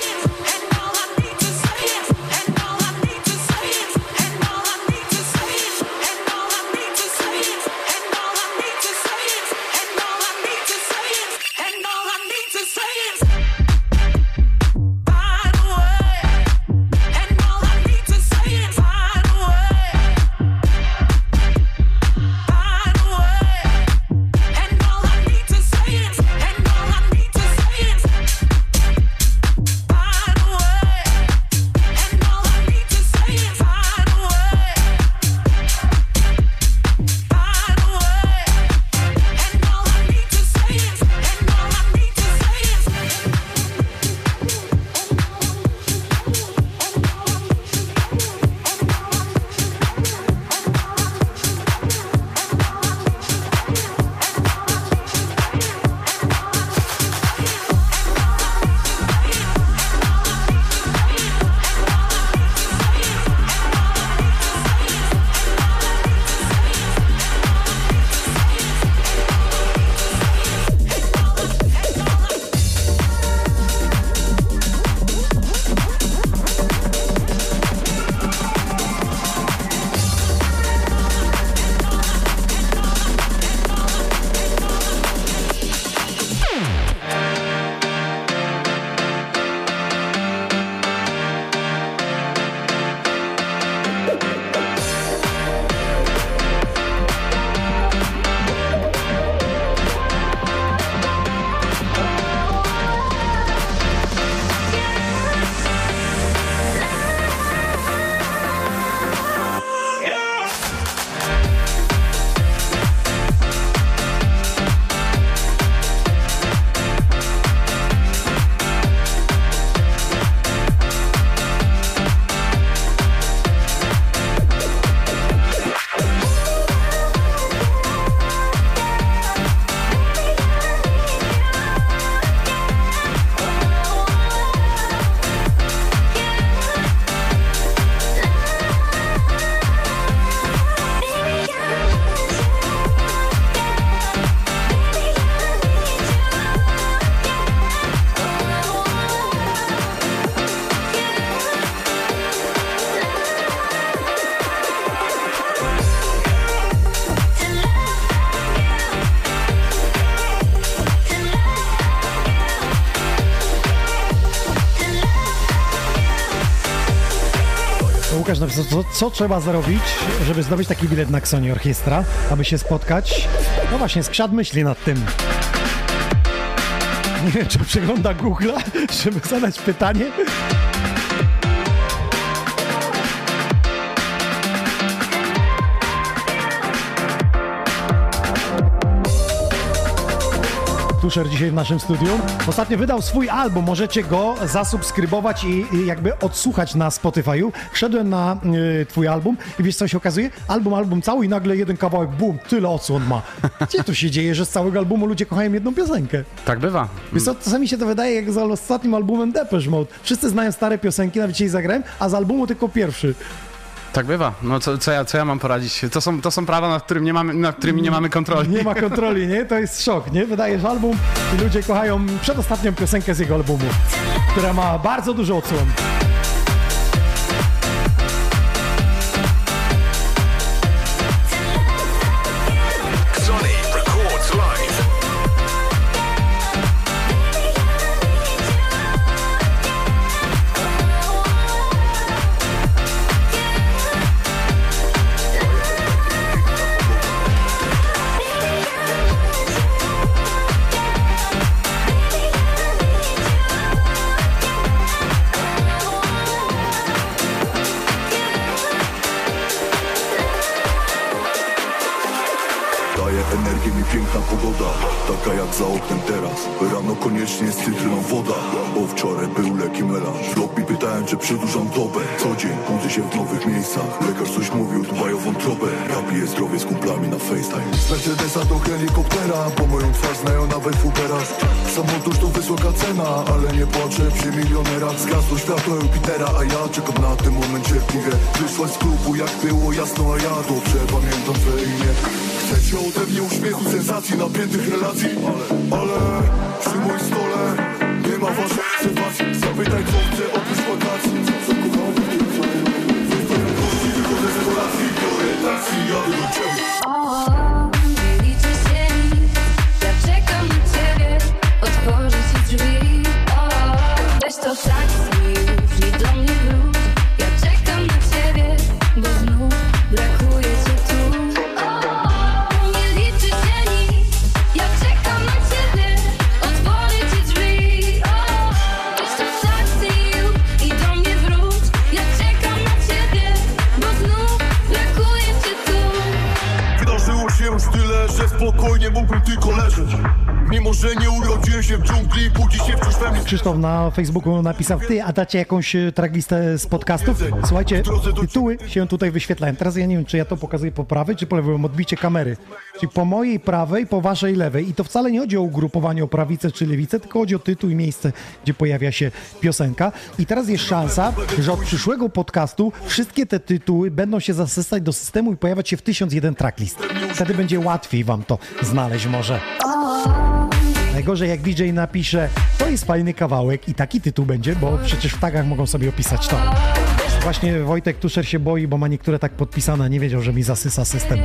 Napisał, co, co trzeba zrobić, żeby zdobyć taki bilet na Xoni Orkiestra, aby się spotkać. No właśnie, skrzat myśli nad tym. Nie wiem, czy przegląda Google'a, (laughs) żeby zadać pytanie. Tuszer dzisiaj w naszym studiu. Ostatnio wydał swój album, możecie go zasubskrybować i, i jakby odsłuchać na Spotify'u. Wszedłem na y, twój album i wiesz co się okazuje? Album, album cały i nagle jeden kawałek, bum, tyle odsłon ma. Gdzie to się dzieje, że z całego albumu ludzie kochają jedną piosenkę? Tak bywa. Wiesz co, czasami się to wydaje jak z ostatnim albumem Depeche Mode. Wszyscy znają stare piosenki, nawet dzisiaj zagrałem, a z albumu tylko pierwszy. Tak bywa. No co, co, ja, co ja mam poradzić? To są, to są prawa, nad, którym nie mamy, nad którymi nie mamy kontroli. Nie ma kontroli, nie? To jest szok, nie? Wydajesz album i ludzie kochają przedostatnią piosenkę z jego albumu, która ma bardzo dużo odsłon. Jak było jasno A ja dobrze pamiętam twoje imię Chcecie ode mnie uśmiechu, sensacji, napiętych relacji Ale, ale Krzysztof na Facebooku napisał, ty, a dacie jakąś e, tracklistę z podcastów? Słuchajcie, tytuły się tutaj wyświetlają. Teraz ja nie wiem, czy ja to pokazuję po prawej, czy po lewej, odbicie kamery. Czyli po mojej prawej, po waszej lewej. I to wcale nie chodzi o ugrupowanie, o prawicę czy lewicę, tylko chodzi o tytuł i miejsce, gdzie pojawia się piosenka. I teraz jest szansa, że od przyszłego podcastu wszystkie te tytuły będą się zasysać do systemu i pojawiać się w 1001 tracklist. Wtedy będzie łatwiej wam to znaleźć może. Najgorzej jak DJ napisze, to jest fajny kawałek i taki tytuł będzie, bo przecież w tagach mogą sobie opisać to. Właśnie Wojtek Tuszer się boi, bo ma niektóre tak podpisane, nie wiedział, że mi zasysa system.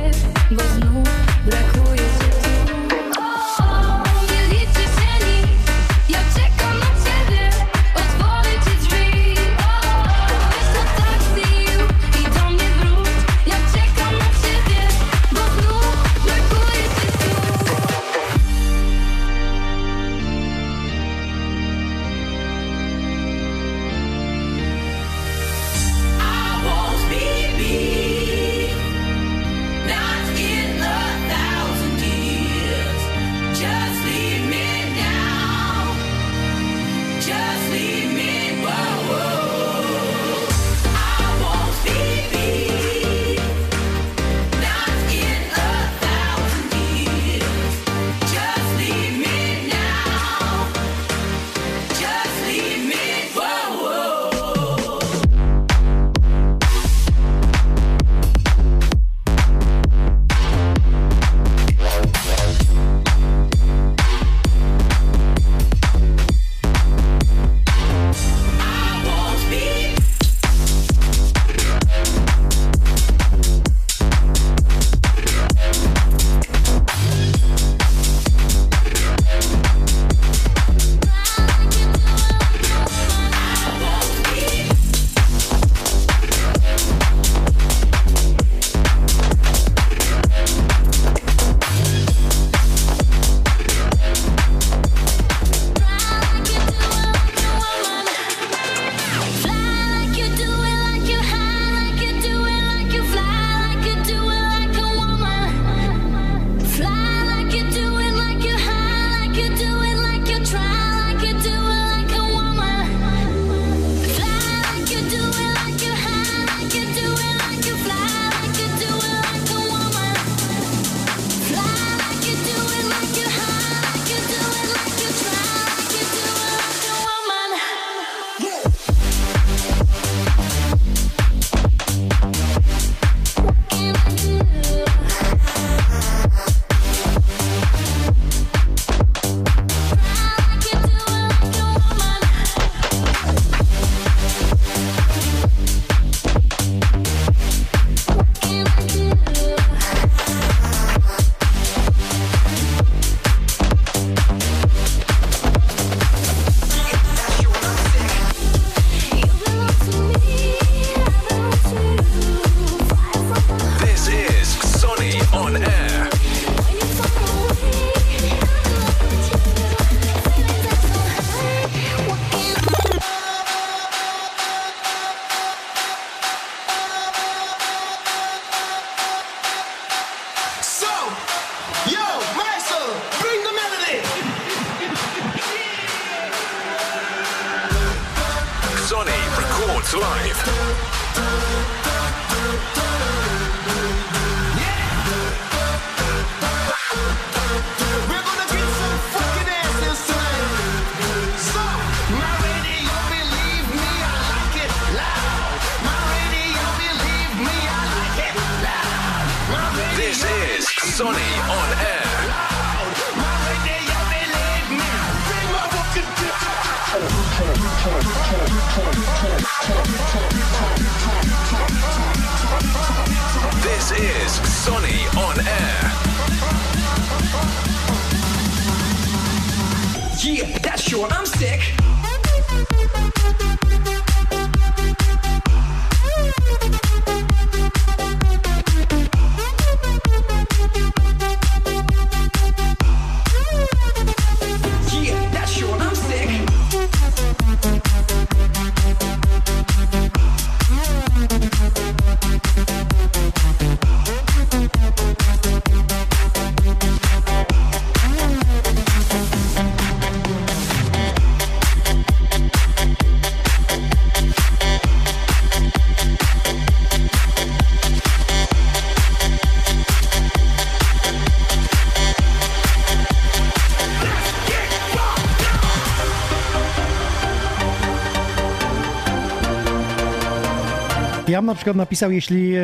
Ja bym na przykład napisał, jeśli e,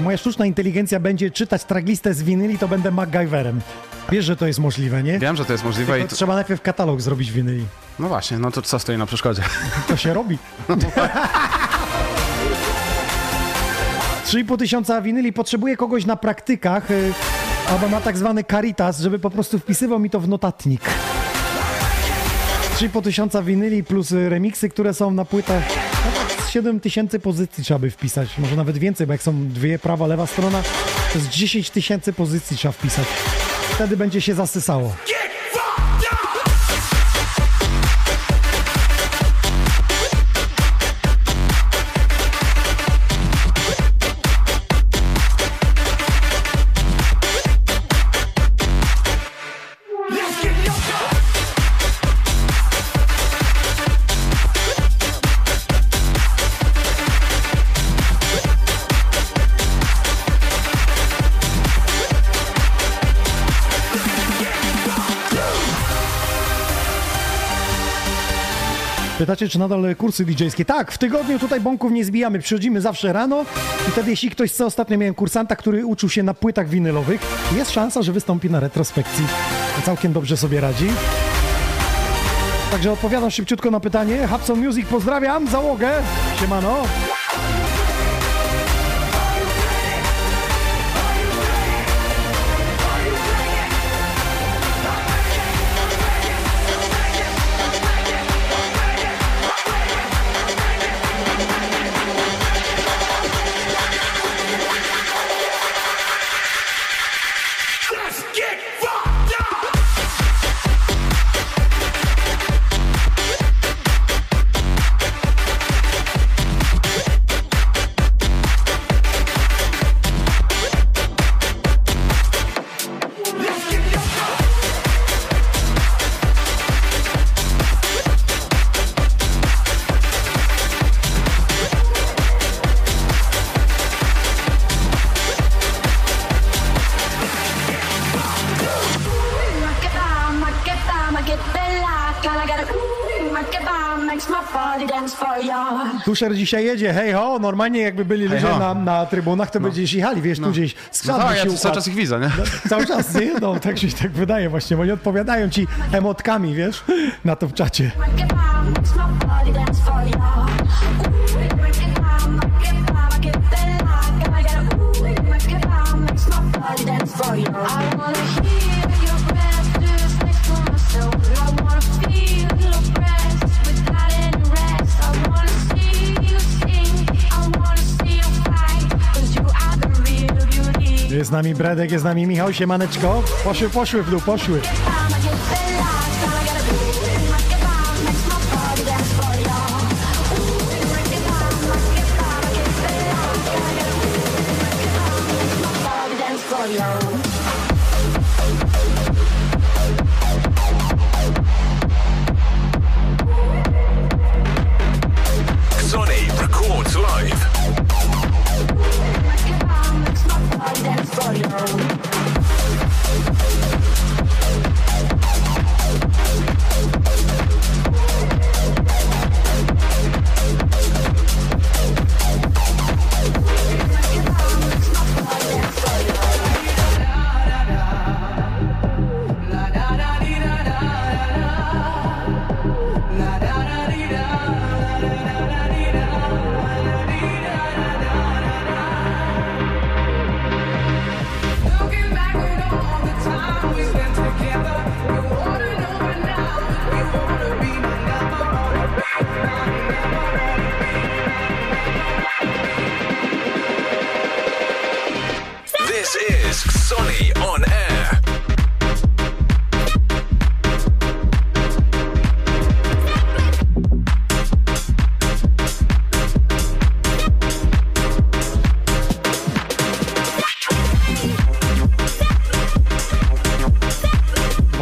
moja sztuczna inteligencja będzie czytać traglistę z winyli, to będę MacGyverem. Wiesz, że to jest możliwe, nie? Wiem, że to jest możliwe i to, trzeba najpierw katalog zrobić winyli. no właśnie, no to co stoi na przeszkodzie? To się robi. 3,5 tysiąca winyli. Potrzebuję kogoś na praktykach y, albo na tak zwany caritas, żeby po prostu wpisywał mi to w notatnik. 3,5 tysiąca winyli plus y, remiksy, które są na płytach. No tak z 7 tysięcy pozycji trzeba by wpisać. Może nawet więcej, bo jak są dwie prawa, lewa strona, to jest 10 tysięcy pozycji trzeba wpisać. Wtedy będzie się zasysało. Pytacie, czy nadal kursy DJ-skie? Tak, w tygodniu tutaj bąków nie zbijamy. Przychodzimy zawsze rano i wtedy, jeśli ktoś chce, ostatnio miałem kursanta, który uczył się na płytach winylowych, jest szansa, że wystąpi na retrospekcji. Całkiem dobrze sobie radzi. Także odpowiadam szybciutko na pytanie. Hapson Music, pozdrawiam, załogę. Siemano. Tuszer dzisiaj jedzie, hej ho, normalnie jakby byli ludzie ho. na, na trybunach, to by gdzieś jechali, wiesz, tu gdzieś No skrzat tak, ja cały czas ich widzę, nie? Cały czas, nie? No, tak się tak wydaje właśnie, bo nie odpowiadają ci emotkami, wiesz, na to w czacie. Jest z nami Bredek, jest z nami Michał Siemaneczko. Poszły, poszły w dół, poszły.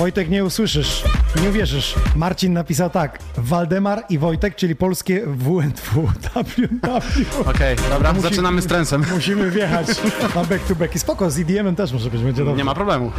Wojtek, nie usłyszysz, nie uwierzysz. Marcin napisał tak. Waldemar i Wojtek, czyli polskie WNW. Okej, dobra, Musi- zaczynamy z trensem. Musimy wjechać na back to back. I spoko, z EDM-em też może być, będzie dobrze. Nie ma problemu.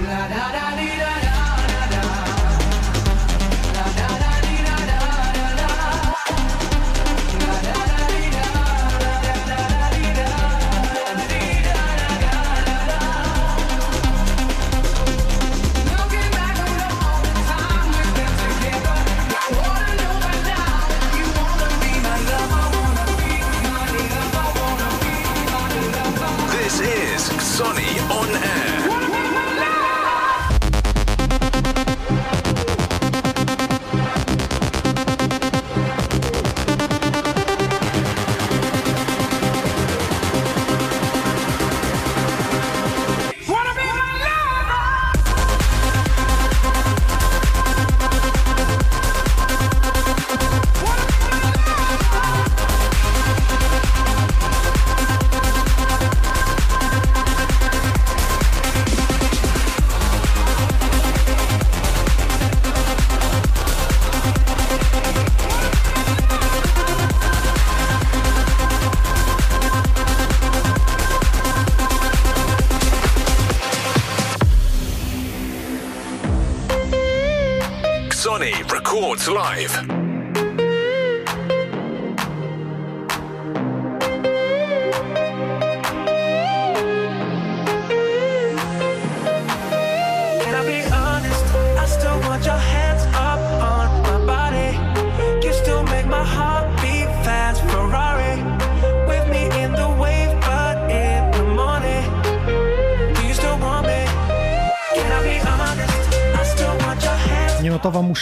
Live.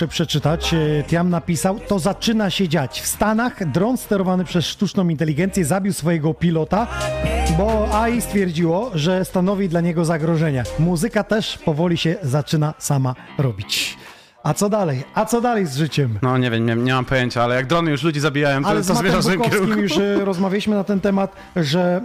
Muszę przeczytać. E, Tiam napisał, to zaczyna się dziać. W Stanach dron sterowany przez sztuczną inteligencję zabił swojego pilota, bo AI stwierdziło, że stanowi dla niego zagrożenie. Muzyka też powoli się zaczyna sama robić. A co dalej? A co dalej z życiem? No nie wiem, nie, nie mam pojęcia, ale jak drony już ludzi zabijają, to, Ale to zmierza w kierunku. już e, rozmawialiśmy na ten temat, że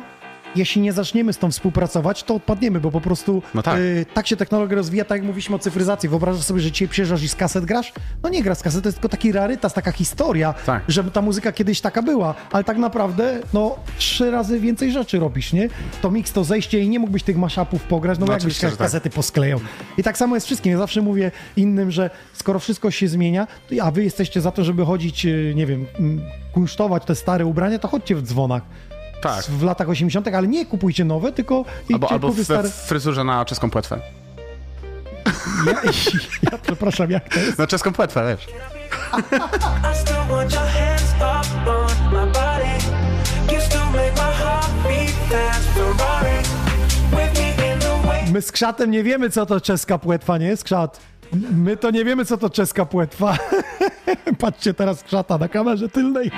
jeśli nie zaczniemy z tą współpracować, to odpadniemy, bo po prostu No tak. e, tak się technologia rozwija, tak jak mówiliśmy o cyfryzacji. Wyobrażasz sobie, że dzisiaj przyjeżdżasz i z kaset grasz? No nie grasz z kaset, to jest tylko taki rarytas, taka historia, Tak. że ta muzyka kiedyś taka była, ale tak naprawdę no trzy razy więcej rzeczy robisz, nie? To mix, to zejście i nie mógłbyś tych mashupów pograć, no, No jakbyś tak. kasety posklejał. I tak samo jest wszystkim. Ja zawsze mówię innym, że skoro wszystko się zmienia, a wy jesteście za to, żeby chodzić, e, nie wiem, kunsztować te stare ubrania, to chodźcie w dzwonach. Tak. W latach 80., ale nie kupujcie nowe, tylko Albo, albo stare. w fryzurze na czeską płetwę. Ja, (laughs) ja przepraszam, jak to jest? Na czeską płetwę, wiesz. My z krzatem nie wiemy, co to czeska płetwa, nie? Skrzat. My to nie wiemy, co to czeska płetwa. (laughs) Patrzcie teraz skrzata na kamerze tylnej.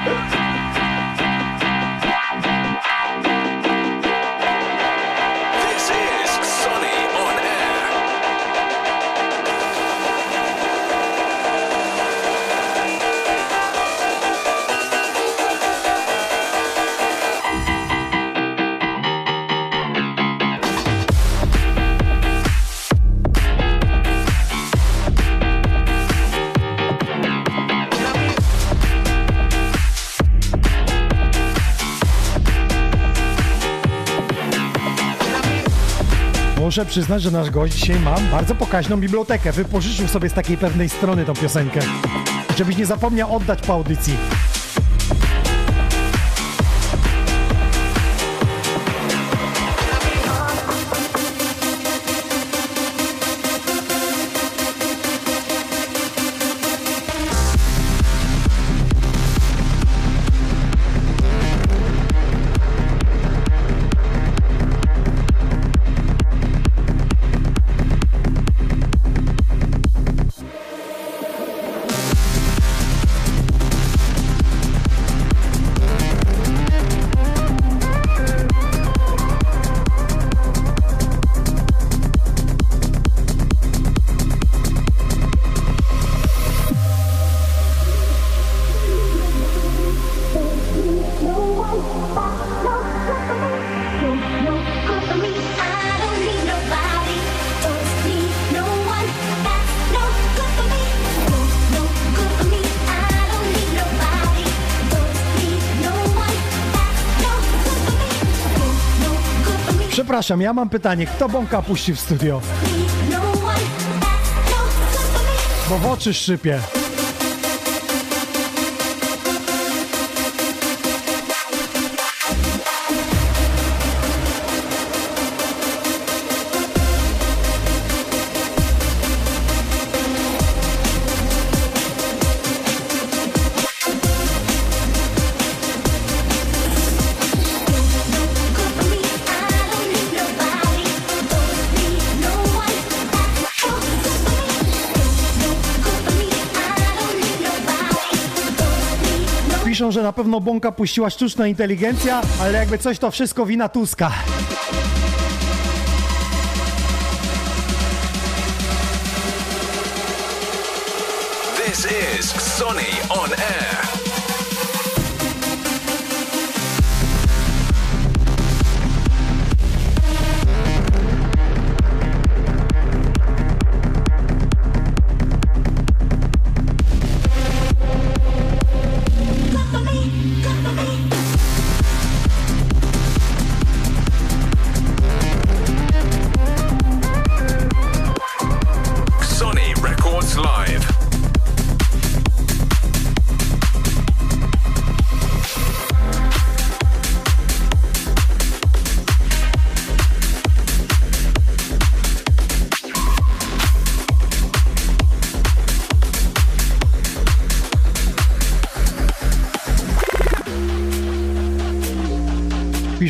Muszę przyznać, że nasz gość dzisiaj ma bardzo pokaźną bibliotekę. Wypożyczył sobie z takiej pewnej strony tą piosenkę. Żebyś nie zapomniał oddać po audycji. Przepraszam, ja mam pytanie. Kto bąka puści w studio? Bo w oczy szczypie. na pewno bąka puściła sztuczna inteligencja, ale jakby coś to wszystko wina Tuska. This is Sony on Air.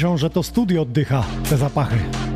piszą, że to studio oddycha te zapachy.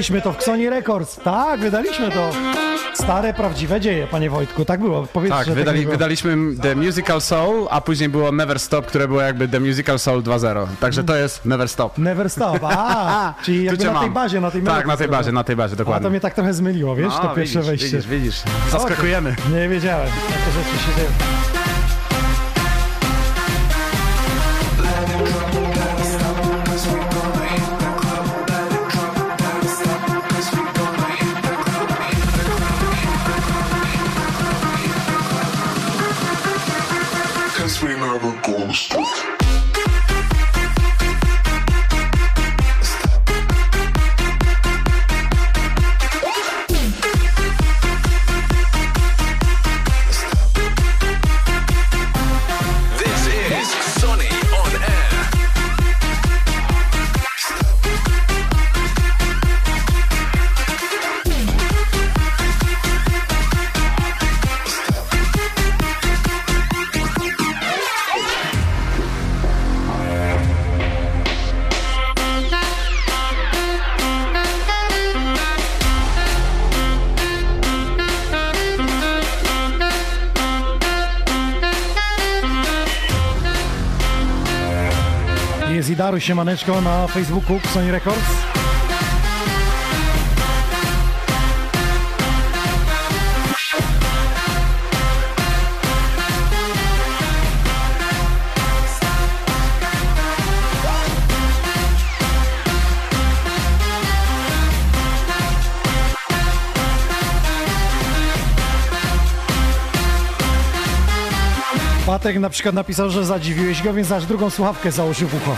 Wydaliśmy to w Sony Records. Tak, wydaliśmy to. Stare, prawdziwe dzieje, panie Wojtku. Tak było. Powiedz, Tak, że wydali, było. wydaliśmy The Musical Soul, a później było Never Stop, które było jakby The Musical Soul 2.0. Także to jest Never Stop. Never Stop. A, (laughs) czyli jakby na tej mam. bazie, na tej Tak, na tej bazie, na tej bazie, A to dokładnie. mnie tak trochę zmyliło, wiesz, No, to pierwsze widzisz, wejście. Widzisz, widzisz. Zaskakujemy. Nie wiedziałem, jakie rzeczy się dzieją. Siemaneczko na Facebooku Sony Records. Patek na przykład napisał, że zadziwiłeś go, więc aż drugą słuchawkę założył w ucho.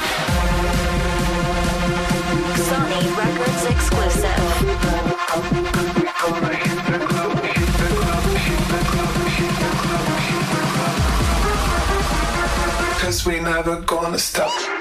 We never gonna stop.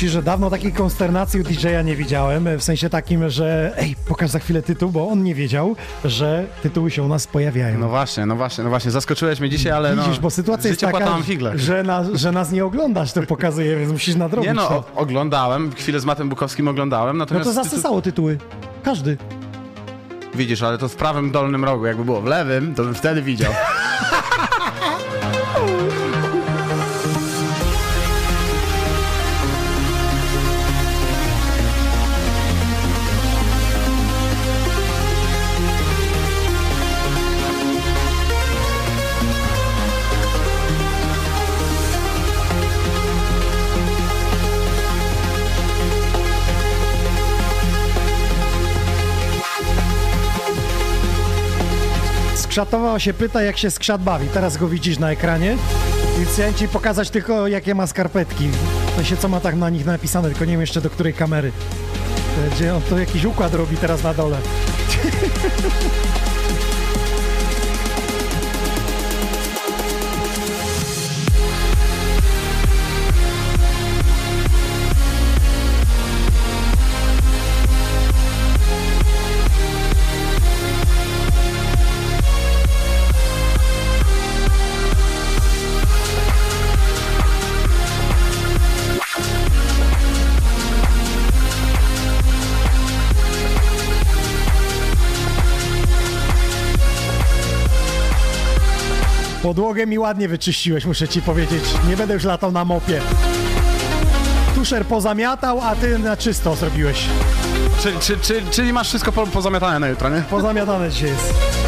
Ci, że dawno takiej konsternacji u DJ-a nie widziałem, w sensie takim, że ej, pokaż za chwilę tytuł, bo on nie wiedział, że tytuły się u nas pojawiają. No właśnie, no właśnie, no właśnie, zaskoczyłeś mnie dzisiaj, ale Widzisz, no, bo sytuacja jest taka, że, na, że nas nie oglądasz, to pokazuje, więc musisz nadrobić Nie no, to. o, oglądałem, chwilę z Matem Bukowskim oglądałem, No natomiast... to zasysało tytuły. Każdy. Widzisz, ale to w prawym dolnym rogu, jakby było w lewym, to bym wtedy widział. Skrzatowa się pyta, jak się skrzat bawi. Teraz go widzisz na ekranie. I chciałem ci pokazać tylko, jakie ma skarpetki. W sensie, co ma tak na nich napisane, tylko nie wiem jeszcze do której kamery. Gdzie on to jakiś układ robi teraz na dole. (laughs) Podłogę mi ładnie wyczyściłeś, muszę ci powiedzieć. Nie będę już latał na mopie. Tuszer pozamiatał, a ty na czysto zrobiłeś. Czyli, czy, czy, czyli masz wszystko po, pozamiatane na jutro, nie? Pozamiatane dzisiaj jest.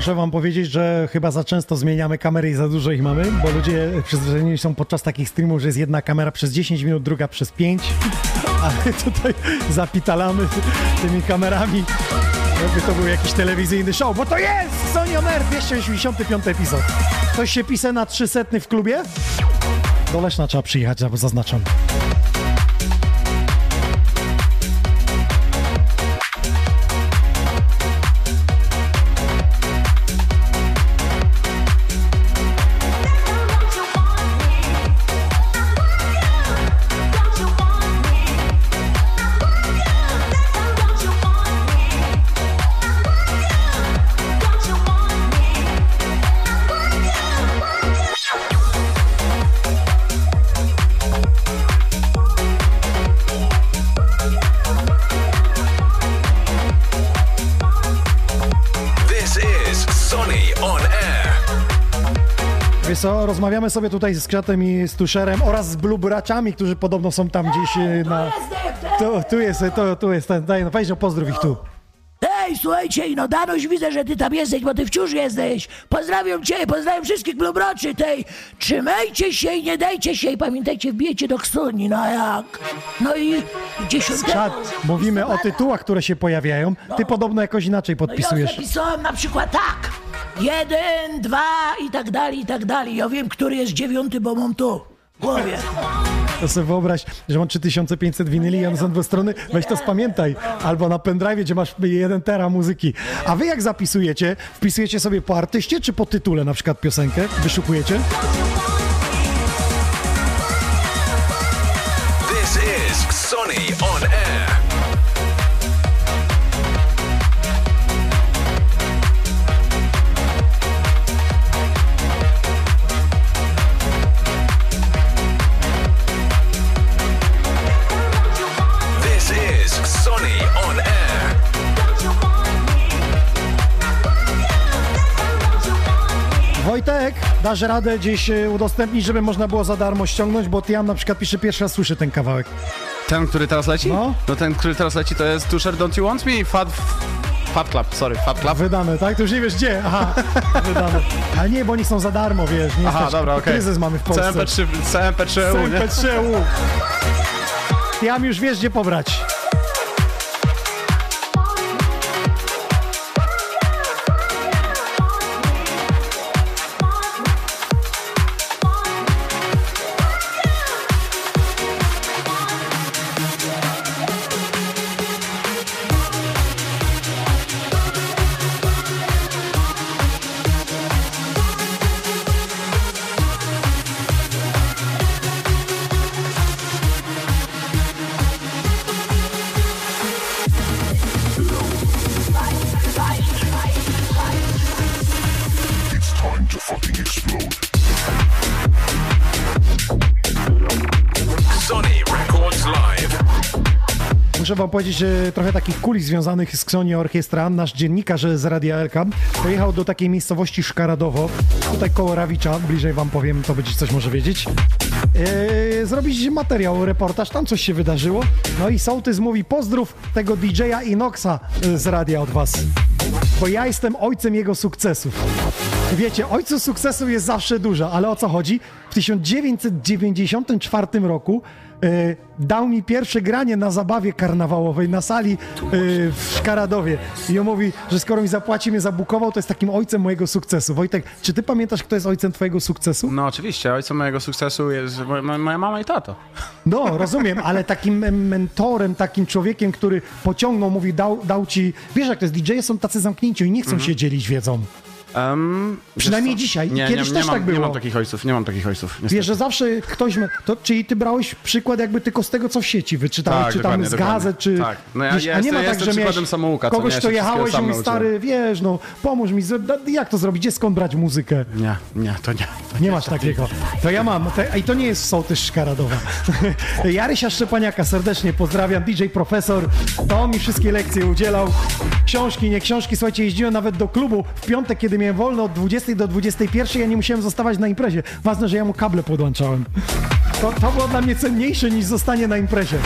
Muszę wam powiedzieć, że chyba za często zmieniamy kamery i za dużo ich mamy, bo ludzie przyzwyczajeni są podczas takich streamów, że jest jedna kamera przez 10 minut, druga przez 5, a my tutaj zapitalamy tymi kamerami, jakby to był jakiś telewizyjny show, bo to jest Sony On Air 285 epizod. Ktoś się pisał na 300 w klubie? Do Leszna trzeba przyjechać, zaznaczam. Rozmawiamy sobie tutaj z Krzatem i z Tusherem oraz z Blue Braciami, którzy podobno są tam gdzieś e, na... Tu, tu jest, to, tu jest ten, daj, no weź no pozdrów ich tu. Ej, słuchajcie, no Danuś, widzę, że ty tam jesteś, bo ty wciąż jesteś. Pozdrawiam cię, pozdrawiam wszystkich blubroczy tej. Trzymajcie się i nie dajcie się i pamiętajcie, wbijecie do Ksuni, no jak? No i dziesiątego... Czad, mówimy o tytułach, które się pojawiają. Ty podobno jakoś inaczej No ja podpisujesz. zapisałem na przykład tak. Jeden, dwa i tak dalej, i tak dalej. Ja wiem, który jest dziewiąty, bo mam tu. Głowie. To sobie wyobraź, że mam 3500 winyli, ja są dwie strony, weź to spamiętaj. Albo na pendrive, gdzie masz jeden tera muzyki. A wy jak zapisujecie? Wpisujecie sobie po artyście, czy po tytule na przykład piosenkę? Wyszukujecie? Dasz radę gdzieś e, udostępnić, żeby można było za darmo ściągnąć, bo Tiam na przykład pisze pierwszy raz słyszę ten kawałek. Ten, który teraz leci? No. No ten, który teraz leci to jest Tusher Don't You Want Me i Fat... Fat Club, sorry, Fat Club. Wydane, tak? To już nie wiesz gdzie. Aha, (laughs) wydane. Ale nie, bo oni są za darmo, wiesz. Nie Aha, dobra, okej. Kryzys mamy w Polsce. CMP3, CMP3 EU, nie? CMP3 Tiam już wiesz gdzie pobrać. Wam powiedzieć trochę takich kulis związanych z Ksoni Orkiestra. Nasz dziennikarz z Radia Elka pojechał do takiej miejscowości Szkaradowo, tutaj koło Rawicza, bliżej wam powiem, to będziecie coś może wiedzieć. Eee, zrobić materiał, reportaż, tam coś się wydarzyło. No i Sołtys mówi pozdrów tego DJ-a Inoxa e, z radia od was, bo ja jestem ojcem jego sukcesów. Wiecie, ojców sukcesu jest zawsze dużo, ale o co chodzi? W 1994 roku dał mi pierwsze granie na zabawie karnawałowej na sali e, w Szkaradowie. I on mówi, że skoro mi zapłaci, mnie zabukował, to jest takim ojcem mojego sukcesu. Wojtek, czy ty pamiętasz, kto jest ojcem twojego sukcesu? No oczywiście, ojcem mojego sukcesu jest moja, mama i tato. No, rozumiem, ale takim em, mentorem, takim człowiekiem, który pociągnął, mówi, dał, dał ci... Wiesz, jak to jest, DJ-e są tacy zamknięci i nie chcą się dzielić wiedzą. Um, Przynajmniej co? dzisiaj. Nie, kiedyś nie, też nie mam, tak było. Nie mam takich ojców, nie mam takich ojców. niestety. Wiesz, że zawsze ktoś... Ma, to, czyli ty brałeś przykład jakby tylko z tego, co w sieci wyczytałeś, Tak, czy tam z gazet, czy... Tak. No ja- wiesz, ja a nie ma tak, że przykładem miałeś samouka, co kogoś, nie? Ja się jechałeś i stary, wiesz, no, pomóż mi, jak to zrobić, gdzie skąd brać muzykę? Nie, nie, to nie. To Nie masz takiego. To ja mam. To, I to nie jest sołtys Szkaradowa. (laughs) Jarysia Szczepaniaka serdecznie pozdrawiam. DJ Profesor. To on mi wszystkie lekcje udzielał. Książki, nie książki. Słuchajcie, jeździłem nawet do klubu w piątek, kiedy miałem wolno od 20 do 21. Ja nie musiałem zostawać na imprezie. Ważne, że ja mu kable podłączałem. To, to było dla mnie cenniejsze niż zostanie na imprezie.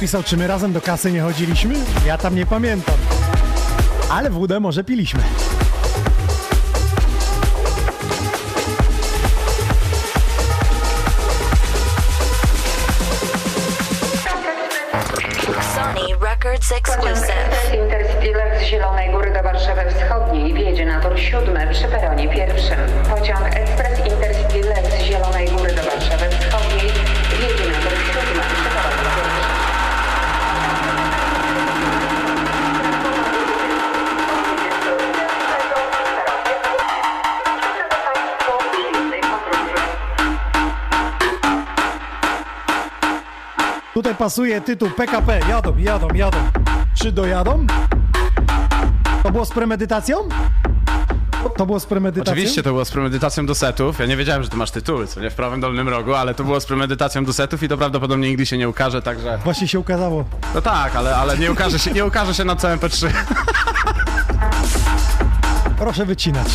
Napisał, czy my razem do kasy nie chodziliśmy? Ja tam nie pamiętam. Ale wódę może piliśmy. Pasuje tytuł PKP. Jadą, jadą, jadą. Czy dojadą? To było z premedytacją? To było z premedytacją? Oczywiście to było z premedytacją do setów. Ja nie wiedziałem, że ty masz tytuły, co nie w prawym dolnym rogu, ale to było z premedytacją do setów i to prawdopodobnie nigdy się nie ukaże, także. Właśnie się ukazało. No tak, ale, ale nie ukaże się, nie ukaże się na całym P3. Proszę wycinać.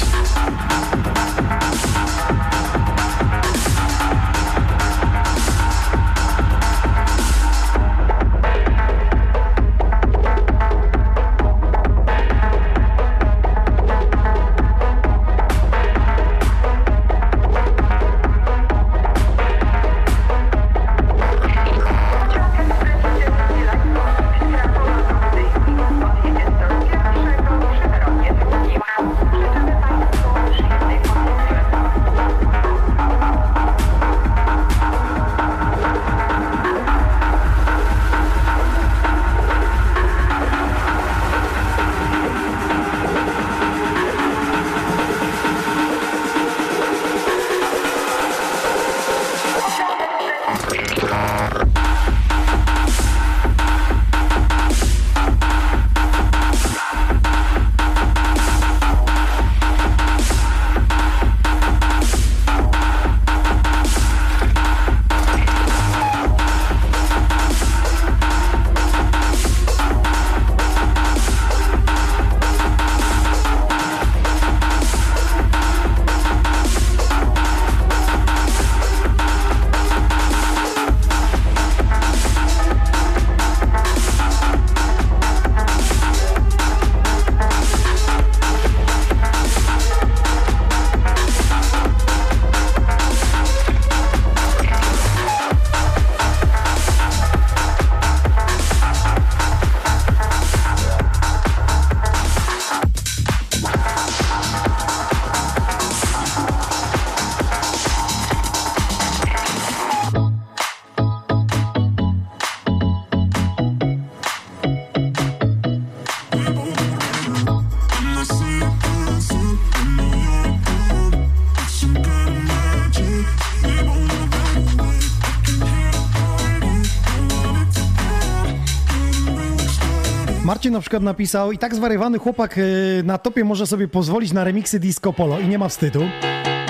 Na przykład napisał i tak zwariowany chłopak y, na topie może sobie pozwolić na remiksy disco polo i nie ma wstydu.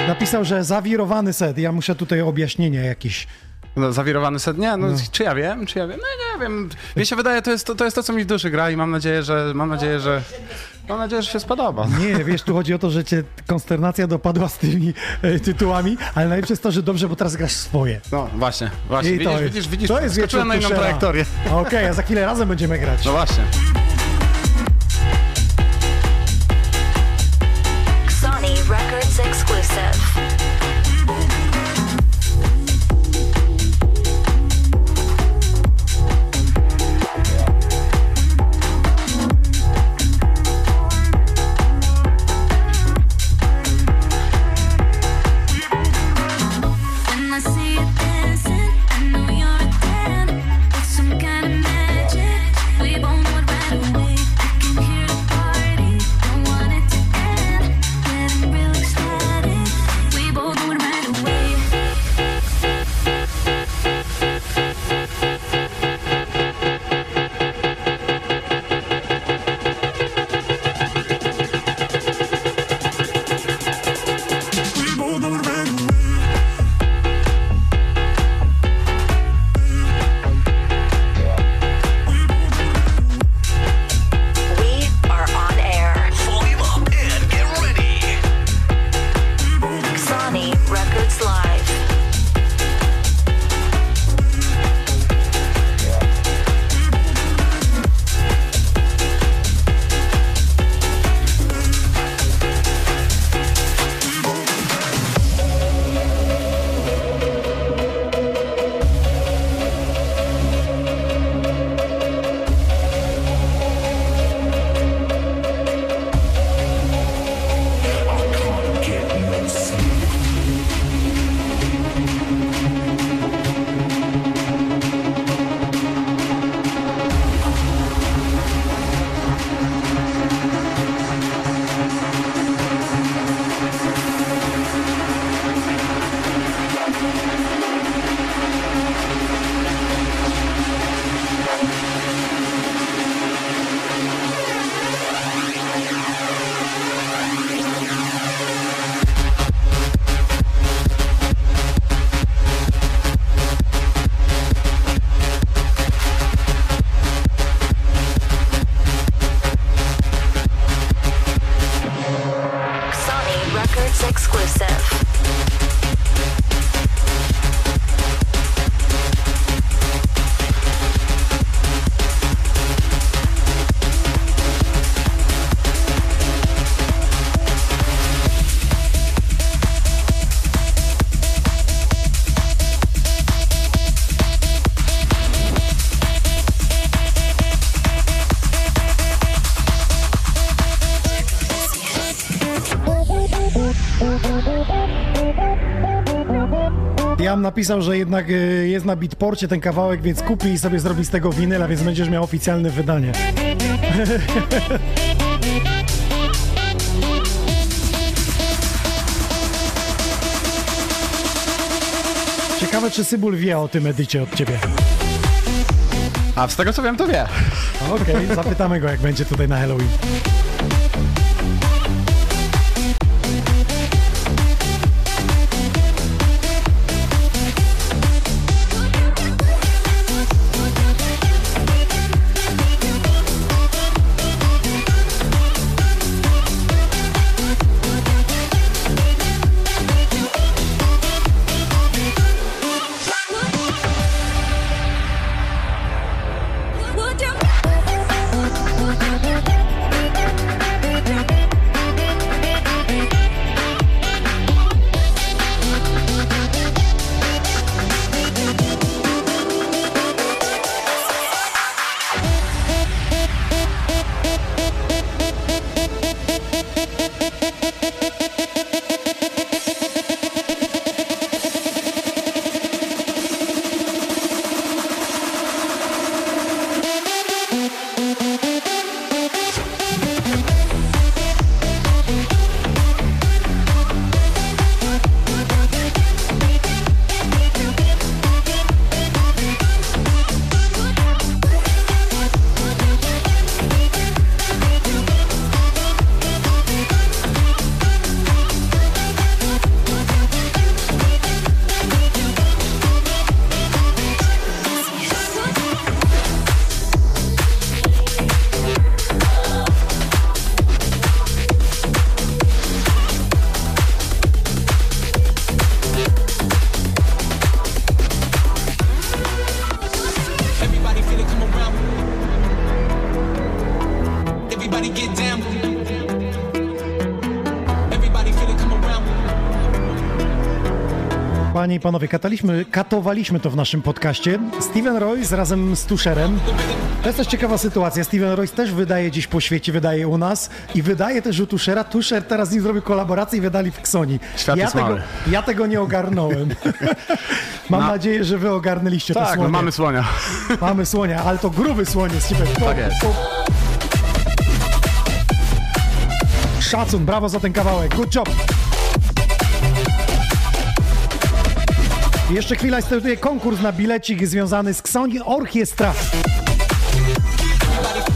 Napisał, że zawirowany set. Ja muszę tutaj objaśnienie jakieś. No, zawirowany set? Nie, no, czy ja wiem, czy ja wiem? No nie wiem. Mi się wydaje, to jest to, to jest to, co mi w duszy gra i mam nadzieję, że mam nadzieję, że mam nadzieję, że się spodoba. Nie, wiesz, tu chodzi o to, że cię konsternacja dopadła z tymi e, tytułami, ale najlepsze jest to, że dobrze, bo teraz grasz swoje. No właśnie, właśnie. I widzisz, to jest- widzisz, to jest skoczyłem na inną trajektorię. Okej, a za chwilę razem będziemy grać. No właśnie. Napisał, że jednak y, jest na Beatporcie ten kawałek, więc kupi i sobie zrobi z tego winyla, więc będziesz miał oficjalne wydanie. (laughs) Ciekawe, czy Sybul wie o tym edycie od ciebie. A z tego co wiem, to wie. Okej, zapytamy go, jak będzie tutaj na Halloween. Panie i panowie, kataliśmy, katowaliśmy to w naszym podcaście. Steven Royce razem z Tusherem. To jest też ciekawa sytuacja. Steven Royce też wydaje gdzieś po świecie, wydaje u nas i wydaje też u Tushera. Tusher teraz z nim zrobił kolaborację i wydali w Xoni. Świat ja, tego, mały. ja tego nie ogarnąłem. (laughs) Mam No. nadzieję, że wy ogarnęliście to Tak, no słonie. mamy słonia. Mamy słonia, ale to gruby słoń jest. Ciebie. Tak jest. Szacun, brawo za ten kawałek. Good job. Jeszcze chwila, startuje konkurs na bilecik związany z Xoni Orchestra.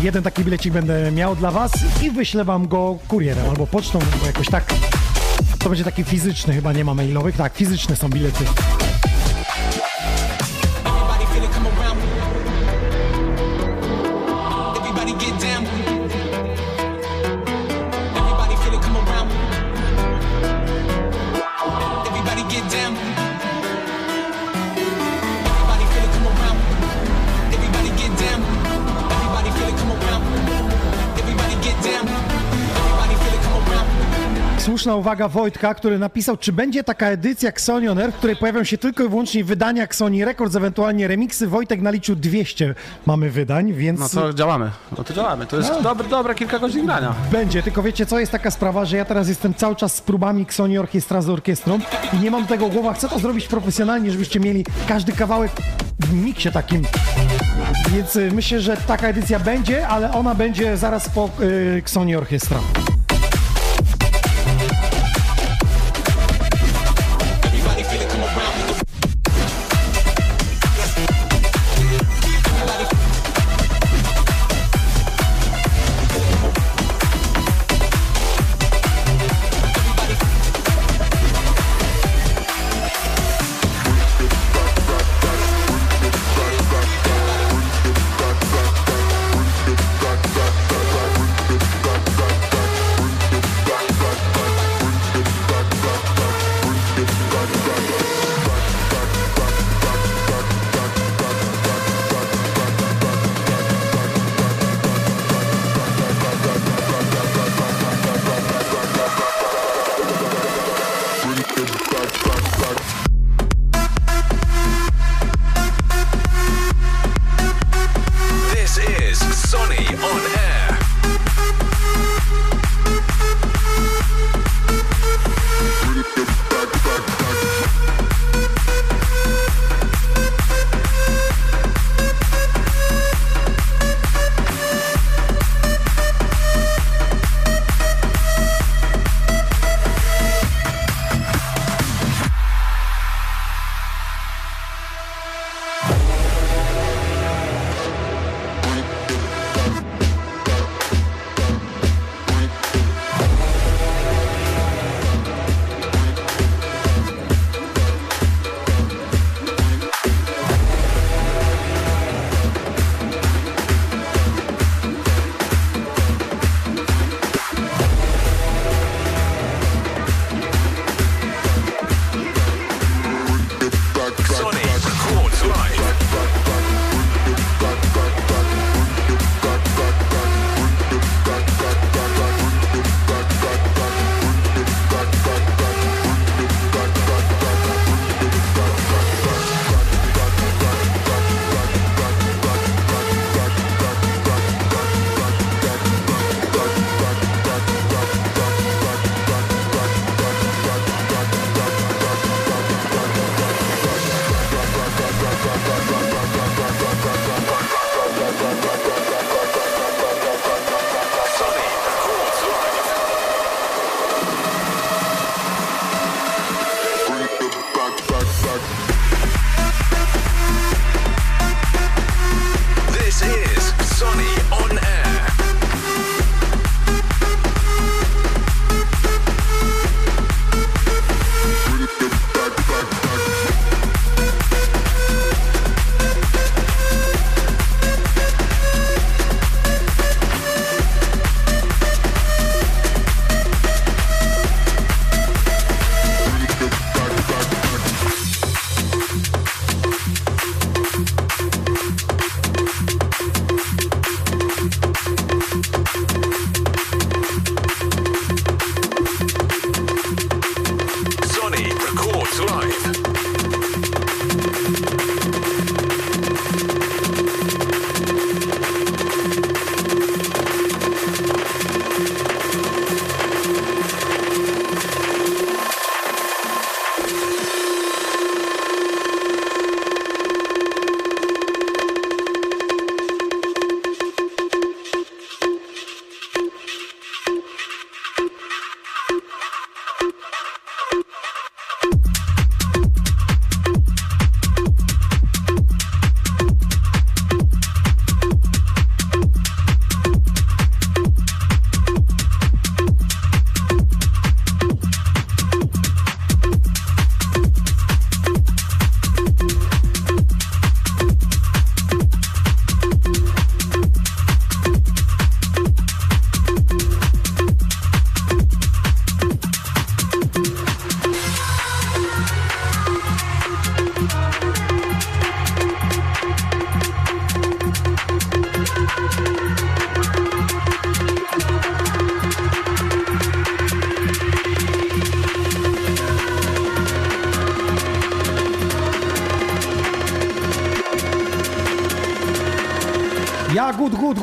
Jeden taki bilecik będę miał dla was i wyślę wam go kurierem albo pocztą, albo jakoś tak. To będzie taki fizyczny, chyba nie ma mailowych. Tak, fizyczne są bilety. Słuszna uwaga Wojtka, który napisał, czy będzie taka edycja Xoni On Air, w której pojawią się tylko i wyłącznie wydania Xoni Records, ewentualnie remiksy. Wojtek naliczył 200 mamy wydań, więc... No to działamy. No to działamy. To jest dobre, dobre kilka godzin grania. Będzie, tylko wiecie co, jest taka sprawa, że ja teraz jestem cały czas z próbami Xoni Orkiestra z orkiestrą i nie mam tego głowa, chcę to zrobić profesjonalnie, żebyście mieli każdy kawałek w miksie takim. Więc y, myślę, że taka edycja będzie, ale ona będzie zaraz po y, Xoni Orkiestra.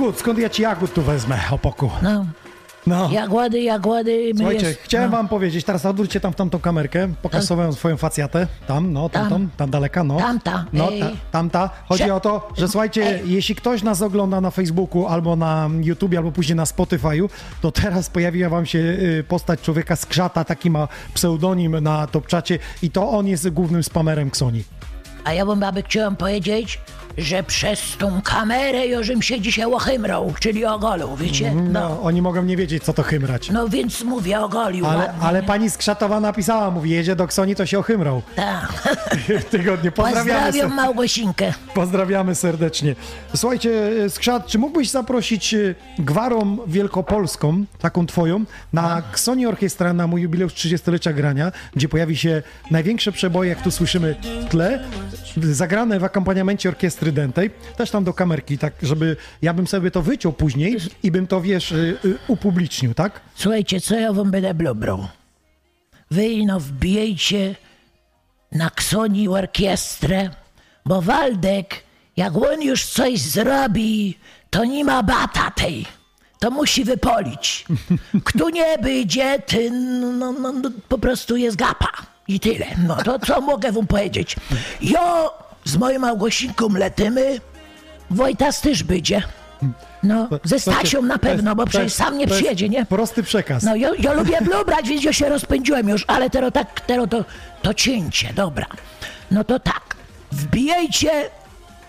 Jagód. Skąd ja ci jagód tu wezmę, opoku? No. No. Jagłady, jagłady, Słuchajcie, jest, chciałem no. wam powiedzieć, teraz odwróćcie tam w tamtą kamerkę, pokaż swoją, swoją facjatę, tam, no, tam, tam, tam daleka, no. Tamta, No, ej. ta, tamta. Chodzi o to, że słuchajcie, jeśli ktoś nas ogląda na Facebooku, albo na YouTubie, albo później na Spotify'u, to teraz pojawiła wam się y, postać człowieka z Krzata, taki ma pseudonim na topczacie i to on jest głównym spamerem Ksoni. A ja wam aby chciałem powiedzieć, że przez tą kamerę Jożym się dzisiaj ochymrał, czyli ogolił, wiecie? No, No, oni mogą nie wiedzieć, co to chymrać. no więc mówię, ogolił Ale, ładnie. ale pani z Krzatowa napisała, mówi, jedzie do Ksoni, to się ochymrał Tak. (laughs) w tygodniu. Pozdrawiamy, Pozdrawiam se- Małgosinkę. pozdrawiamy serdecznie. Słuchajcie, e, Skrzat, czy mógłbyś zaprosić e, Gwarą Wielkopolską, taką twoją, na Ksoni Orkiestra na mój jubileusz 30-lecia grania, gdzie pojawi się największe przeboje, jak tu słyszymy w tle, zagrane w akompaniamencie orkiestry dętej, też tam do kamerki, tak, żeby ja bym sobie to wyciął później i bym to, wiesz, y, y, upublicznił, tak? Słuchajcie, co ja wam będę blubrał? Wy no wbijajcie na Ksoni orkiestrę, bo Waldek, jak on już coś zrobi, to nie ma bata tej. To musi wypolić. (laughs) Kto nie będzie, ten no, no, no, po prostu jest gapa. I tyle. No to co mogę wam powiedzieć? Ja z moją Małgosinką letymy, Wojtas też będzie. No, ze Słuchajcie, Stasią na pewno, bo przecież sam nie przyjedzie, nie? Prosty przekaz. No ja, ja lubię blubrać, więc ja się rozpędziłem już, ale teraz tak, teraz to, to cięcie, dobra. No to tak, wbijajcie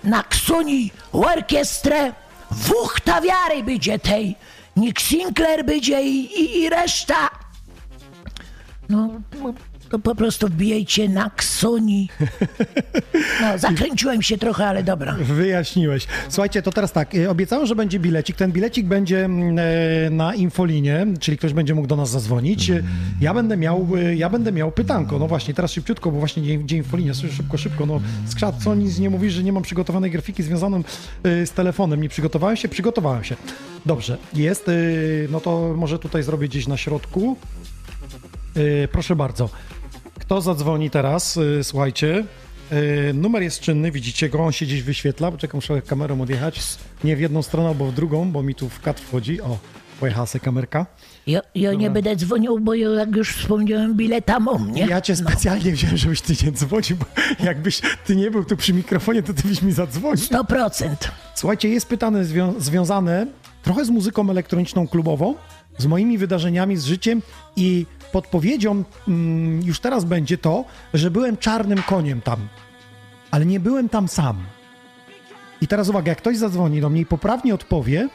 na Ksuni orkiestrę, wuchta wiary będzie tej, Nick Sinclair będzie i, i, i reszta. No, to po prostu wbijajcie na Ksuni. No, zakręciłem się trochę, ale dobra. Wyjaśniłeś. Słuchajcie, to teraz tak, y, obiecałem, że będzie bilecik. Ten bilecik będzie mm, e, na infolinie, czyli ktoś będzie mógł do nas zadzwonić. Y, Ja będę miał, ja będę miał pytanko. No właśnie, teraz szybciutko, bo właśnie dzień, infolinie, szybko, szybko. No, skrzat, co nic nie mówisz, że nie mam przygotowanej grafiki związaną y, z telefonem. Nie przygotowałem się? Przygotowałem się. Dobrze, jest. No to może tutaj zrobię gdzieś na środku. Proszę bardzo. Kto zadzwoni teraz? Y, Słuchajcie. Y, Numer jest czynny, widzicie go, on się gdzieś wyświetla. Poczekam, muszę kamerą odjechać. Nie w jedną stronę, albo w drugą, bo mi tu w kat wchodzi. O, pojechała se kamerka. Ja, ja nie będę dzwonił, bo ja, jak już wspomniałem, bileta mam, nie? Ja cię specjalnie wziąłem, żebyś ty nie dzwonił, bo jakbyś ty nie był tu przy mikrofonie, to ty byś mi zadzwonił. 100%. Słuchajcie, jest pytanie zwią- związane trochę z muzyką elektroniczną klubową, z moimi wydarzeniami, z życiem i podpowiedzią mm, już teraz będzie to, że byłem czarnym koniem tam, ale nie byłem tam sam. I teraz uwaga, jak ktoś zadzwoni do mnie i poprawnie odpowie,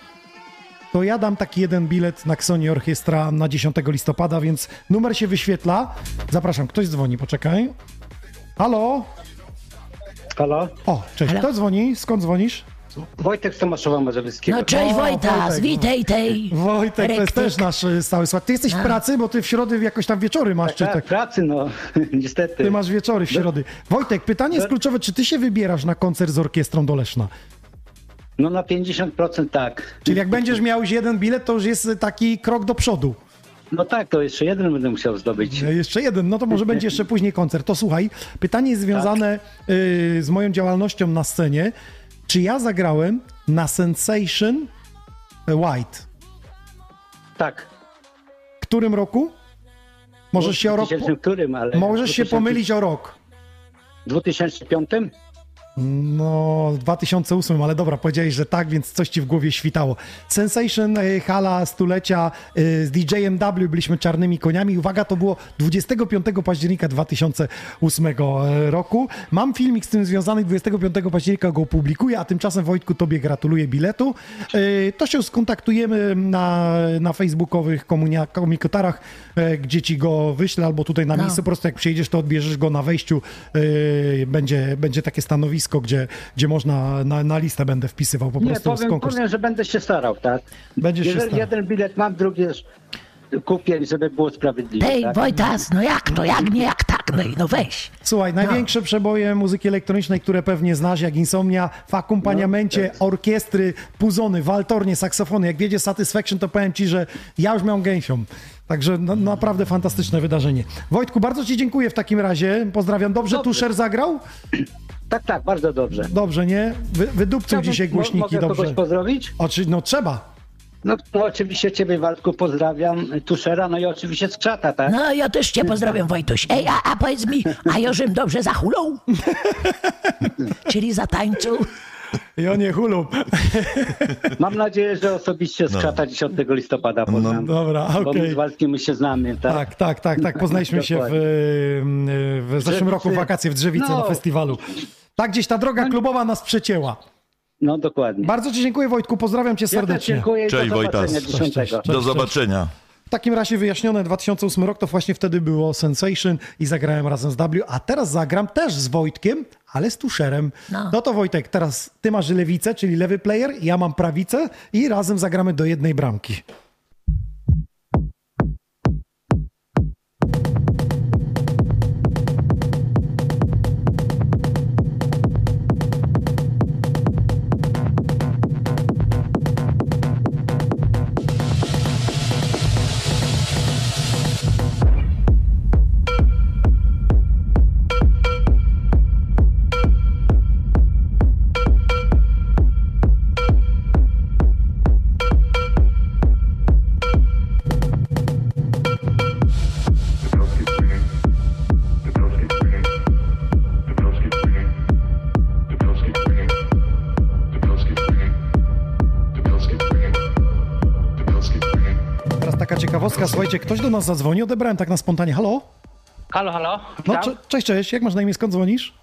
to ja dam taki jeden bilet na Xoni Orkiestra na 10 listopada, więc numer się wyświetla. Zapraszam, ktoś dzwoni, poczekaj. Halo? Halo? O, cześć, Halo? kto dzwoni? Skąd dzwonisz? Wojtek z Tomaszowa Mazowieckiego. No cześć O, Wojtas, Wojtek, witaj tej. Wojtek, to jest Rektyk. też nasz y, stały skład. Ty jesteś w pracy, bo ty w środy jakoś tam wieczory masz, czy Tak, tak? pracy, no, (laughs) niestety. Ty masz wieczory w środy. Wojtek, pytanie jest kluczowe, czy ty się wybierasz na koncert z orkiestrą do Leszna? No na 50% tak. Czyli jak będziesz miał już jeden bilet, to już jest y, taki krok do przodu. No tak, to jeszcze jeden będę musiał zdobyć. E, Jeszcze jeden, no to może (laughs) będzie jeszcze później koncert. To słuchaj, pytanie jest związane y, z moją działalnością na scenie. Czy ja zagrałem na Sensation White? Tak. W którym roku? Możesz się o rok... 2000 którym, ale... Możesz się 2000 pomylić o rok. W 2005? No, w 2008, ale dobra, powiedziałeś, że tak, więc coś ci w głowie świtało. Sensation, e, hala stulecia e, z DJ-em W byliśmy czarnymi koniami. Uwaga, to było 25 października 2008 e, roku. Mam filmik z tym związany, 25 października go opublikuję, a tymczasem Wojtku, tobie gratuluję biletu. To się skontaktujemy na, na facebookowych e, gdzie ci go wyślę, albo tutaj na No. miejscu, po prostu jak przyjedziesz, to odbierzesz go na wejściu. Będzie, będzie takie stanowisko, gdzie, gdzie można na, na listę będę wpisywał po Nie, prostu z powiem, konkurs. powiem, że będę się starał, tak? Będziesz się Jeżeli starał. jeden bilet mam, drugi już kupię, żeby było sprawiedliwe. Tej tak? Wojtas, no jak to, jak nie, jak tak, no i no weź. Słuchaj, największe przeboje muzyki elektronicznej, które pewnie znasz, jak Insomnia, w akompaniamencie orkiestry, puzony, waltornie, saksofony. Jak wiedzie Satisfaction, to powiem ci, że ja już miałem gęsią. Także no, naprawdę fantastyczne wydarzenie. Wojtku, bardzo ci dziękuję w takim razie. Pozdrawiam. Dobrze Dobrze. Tuszer zagrał? Tak, tak, bardzo dobrze. Dobrze, nie? Wy, wydupcył Chciałbym- dzisiaj mo- głośniki, mogę dobrze. kogoś pozdrowić? Oczy, no trzeba. No, no oczywiście ciebie Waldku pozdrawiam, Tuszera, no i oczywiście z czata, tak? No, ja też cię pozdrawiam, Wojtuś. Ej, a, a powiedz mi, a Jorzym dobrze zahulał? (laughs) Czyli zatańczył? On nie hulą. Mam nadzieję, że osobiście z No. czata 10 listopada poznam. Dobra, Bo okej. my z Waldkiem my się znamy, tak? Tak, tak, tak, tak. Poznaliśmy się w, w zeszłym roku w wakacje w Drzewicy No. na festiwalu. Tak gdzieś ta droga klubowa nas przecięła. No dokładnie. Bardzo Ci dziękuję Wojtku, pozdrawiam Cię Ja serdecznie. dziękuję i Cześć, do Wojtas. zobaczenia Cześć, 10. cześć, cześć. Do zobaczenia. W takim razie wyjaśnione 2008 rok to właśnie wtedy było Sensation i zagrałem razem z W, a teraz zagram też z Wojtkiem, ale z Tuszerem. No. No to Wojtek, teraz Ty masz lewicę, czyli lewy player, ja mam prawicę i razem zagramy do jednej bramki. Ktoś do nas zadzwoni, odebrałem tak na spontanie. Halo? Halo, halo. No, cze- cześć, cześć, jak masz na imię, skąd dzwonisz?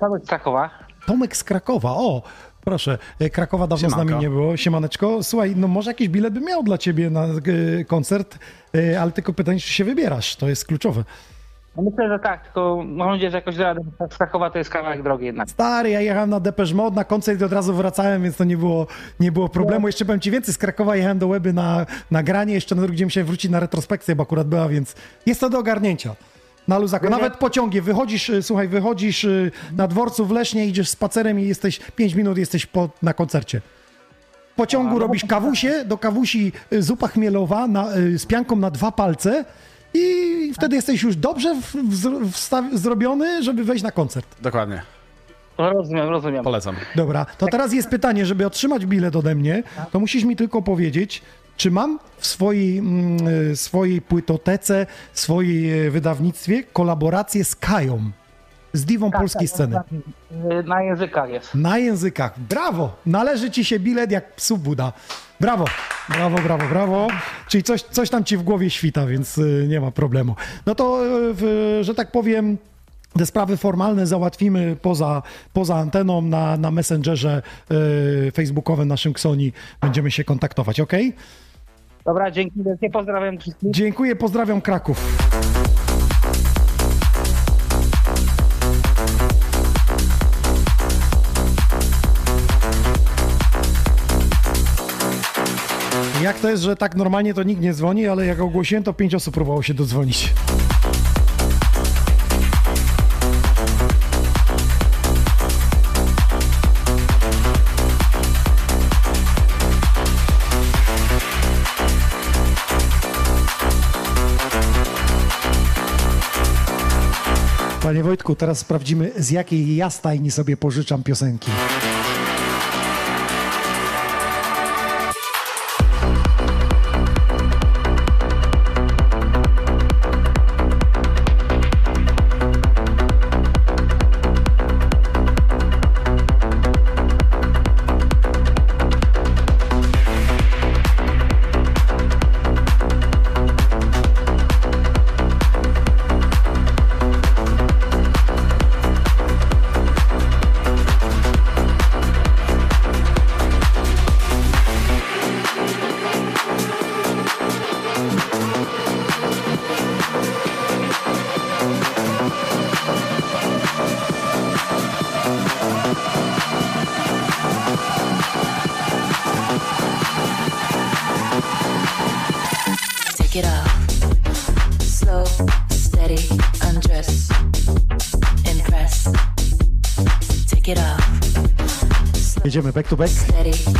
Tomek z Krakowa. Tomek z Krakowa, o, proszę, e, Krakowa dawno z Siemanko. nami nie było, siemaneczko. Słuchaj, no może jakiś bilet bym miał dla ciebie na e, koncert, e, ale tylko pytanie, czy się wybierasz, to jest kluczowe. No myślę, że tak, tylko mam nadzieję, że jakoś radę. Krakowa to jest kawałek drogi jednak. Stary, ja jechałem na Depeche Mode, na koncert i od razu wracałem, więc to nie było, nie było problemu. Jeszcze powiem ci więcej, z Krakowa jechałem do Łeby na nagranie, jeszcze na drugi dzień musiałem wrócić na retrospekcję, bo akurat była, więc jest to do ogarnięcia. Na luzaku. Nawet pociągiem. Wychodzisz, y, słuchaj, wychodzisz y, na dworcu w Lesznie, idziesz spacerem i jesteś 5 minut jesteś po, na koncercie. W pociągu robisz kawusie, do kawusi y, zupa chmielowa na, z pianką na dwa palce i wtedy jesteś już dobrze w, w, wstaw, zrobiony, żeby wejść na koncert. Dokładnie. Rozumiem, rozumiem. Polecam. Dobra, to teraz jest pytanie, żeby otrzymać bilet ode mnie, to musisz mi tylko powiedzieć, czy mam w swojej, mm, y, swojej płytotece, swojej y, wydawnictwie kolaborację z Kają, z diwą polskiej sceny. Y, Na językach jest. Na językach. Brawo! Należy ci się bilet jak psu Buda. Brawo, brawo, brawo, brawo. Czyli coś, coś tam ci w głowie świta, więc y, nie ma problemu. No to, y, że tak powiem, te sprawy formalne załatwimy poza, poza anteną na, na Messengerze y, facebookowym naszym Ksoni. Będziemy się kontaktować, ok? Dobra, dzięki wielkie, pozdrawiam wszystkich. Dziękuję, pozdrawiam Kraków. Jak to jest, że tak normalnie to nikt nie dzwoni, ale jak ogłosiłem, to pięć osób próbowało się dodzwonić. Panie Wojtku, teraz sprawdzimy, z jakiej ja stajni sobie pożyczam piosenki. to back,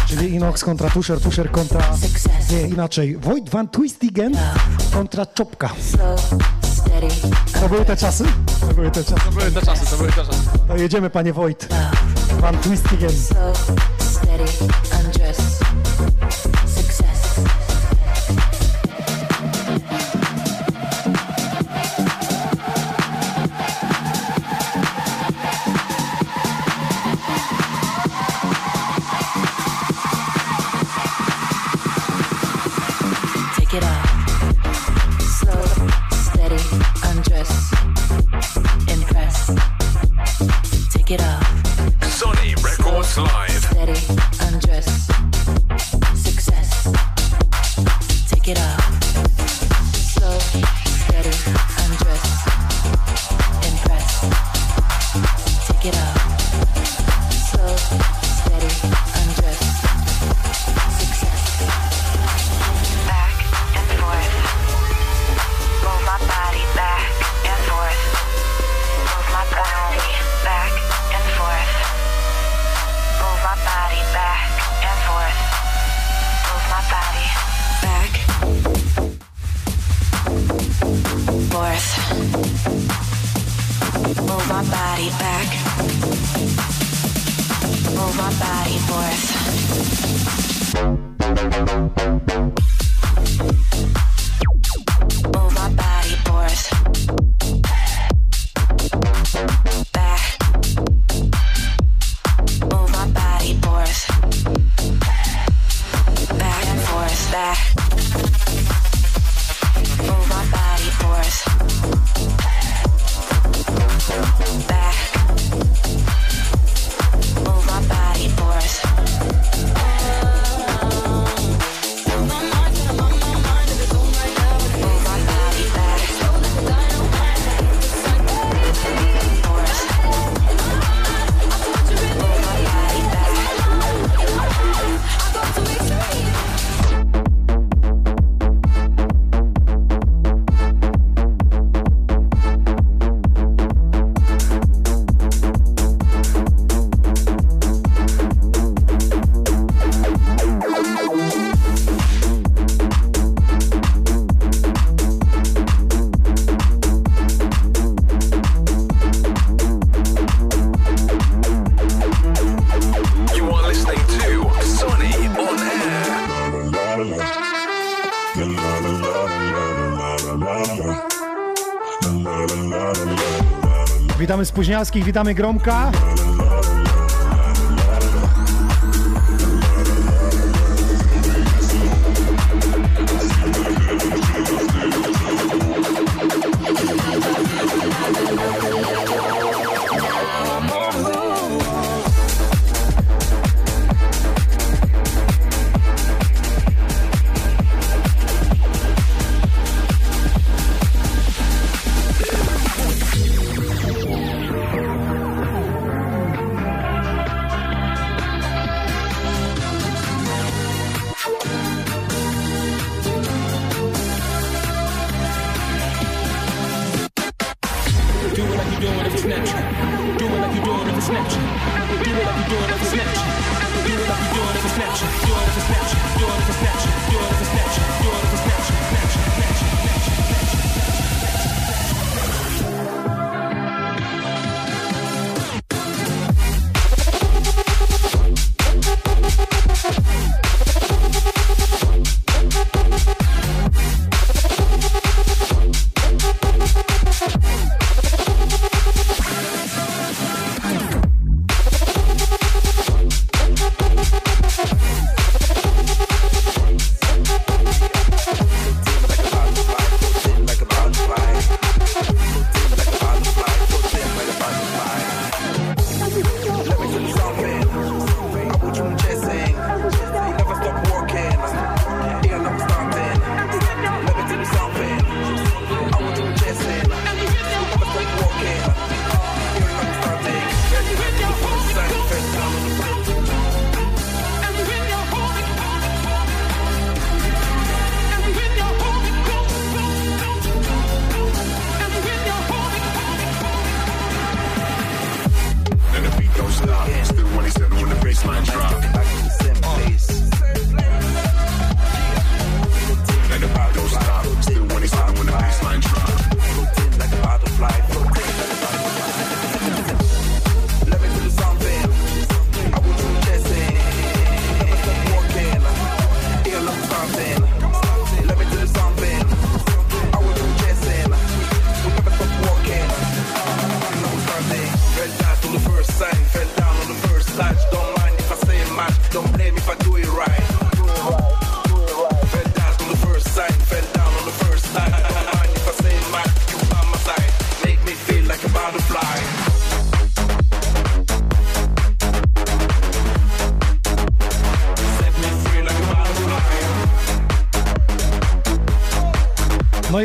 czyli Inox kontra Tusher, Tusher kontra, nie, inaczej, Void Van Twistigen kontra Czopka. To były te czasy? To były te czasy. To były te czasy, to były te czasy. To jedziemy, panie Wojt. Van Twistigen. Spóźnialskich witamy Gromka.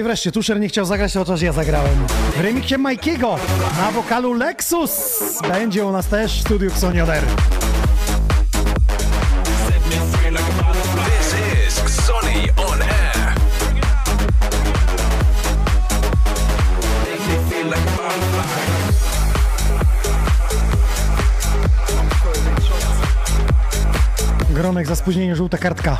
Wreszcie, Tuszer nie chciał zagrać, to chociaż ja zagrałem. W remiksie Majkiego na wokalu Lexus będzie u nas też w studiu butterfly. Gronek za spóźnienie, żółta kartka.